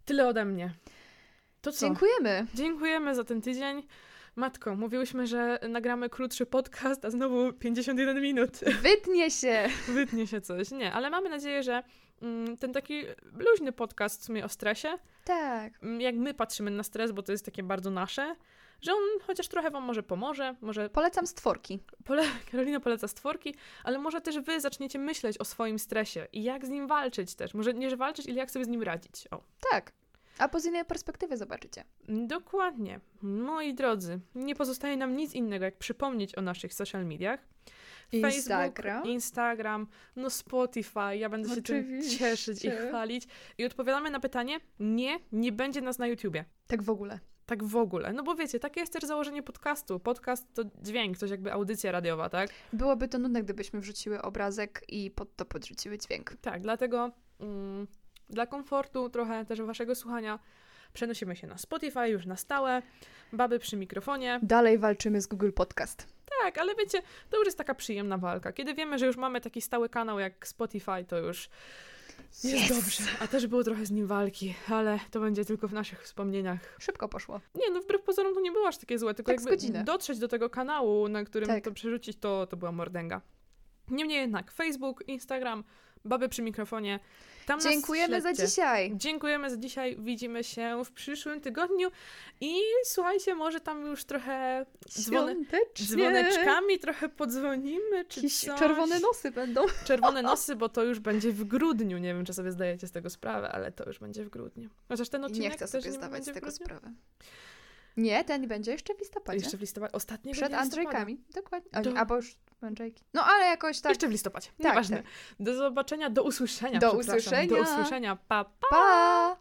Tyle ode mnie. To co? Dziękujemy. Dziękujemy za ten tydzień. Matko, mówiłyśmy, że nagramy krótszy podcast, a znowu 51 minut. Wytnie się. Wytnie się coś. Nie, ale mamy nadzieję, że ten taki luźny podcast w sumie o stresie, Tak. mm, jak my patrzymy na stres, bo to jest takie bardzo nasze, że on chociaż trochę wam może pomoże, może Polecam stworki. pole Karolina poleca stworki, ale może też wy zaczniecie myśleć o swoim stresie i jak z nim walczyć też. Może nie, że walczyć, ile jak sobie z nim radzić. O. Tak. A po z innej perspektywy zobaczycie. Dokładnie. Moi drodzy, nie pozostaje nam nic innego, jak przypomnieć o naszych social mediach. Instagram. Facebook, Instagram, no Spotify, ja będę się tym cieszyć i chwalić. I odpowiadamy na pytanie, nie, nie będzie nas na YouTubie. Tak w ogóle. Tak w ogóle. No bo wiecie, takie jest też założenie podcastu. Podcast to dźwięk, coś jakby audycja radiowa, tak? Byłoby to nudne, gdybyśmy wrzuciły obrazek i pod to podrzuciły dźwięk. Tak, dlatego mm, dla komfortu trochę też waszego słuchania przenosimy się na Spotify już na stałe. Baby przy mikrofonie. Dalej walczymy z Google Podcast. Tak, ale wiecie, to już jest taka przyjemna walka. Kiedy wiemy, że już mamy taki stały kanał jak Spotify, to już jest dobrze. A też było trochę z nim walki, ale to będzie tylko w naszych wspomnieniach. Szybko poszło. Nie, no wbrew pozorom to nie było aż takie złe, tylko Tak jakby dotrzeć do tego kanału, na którym Tak. to przerzucić, to, to była mordęga. Niemniej jednak Facebook, Instagram, baby przy mikrofonie. Tam Dziękujemy za dzisiaj. Dziękujemy za dzisiaj. Widzimy się w przyszłym tygodniu. I słuchajcie, może tam już trochę dzwone, dzwoneczkami trochę podzwonimy, czy Jakieś coś. czerwone nosy będą. Czerwone nosy, bo to już będzie w grudniu. Nie wiem, czy sobie zdajecie z tego sprawę, ale to już będzie w grudniu. Chociaż ten odcinek Nie chcę też sobie nie zdawać z tego sprawy. Nie, ten będzie jeszcze w listopadzie. Jeszcze w listopadzie. Ostatniego Przed. Andrzejkami. Dokładnie. Do- Albo już No ale jakoś tak. Jeszcze w listopadzie. Tak, Nieważne. tak. Do zobaczenia, do usłyszenia. Do usłyszenia. Do usłyszenia. Pa, pa. Pa!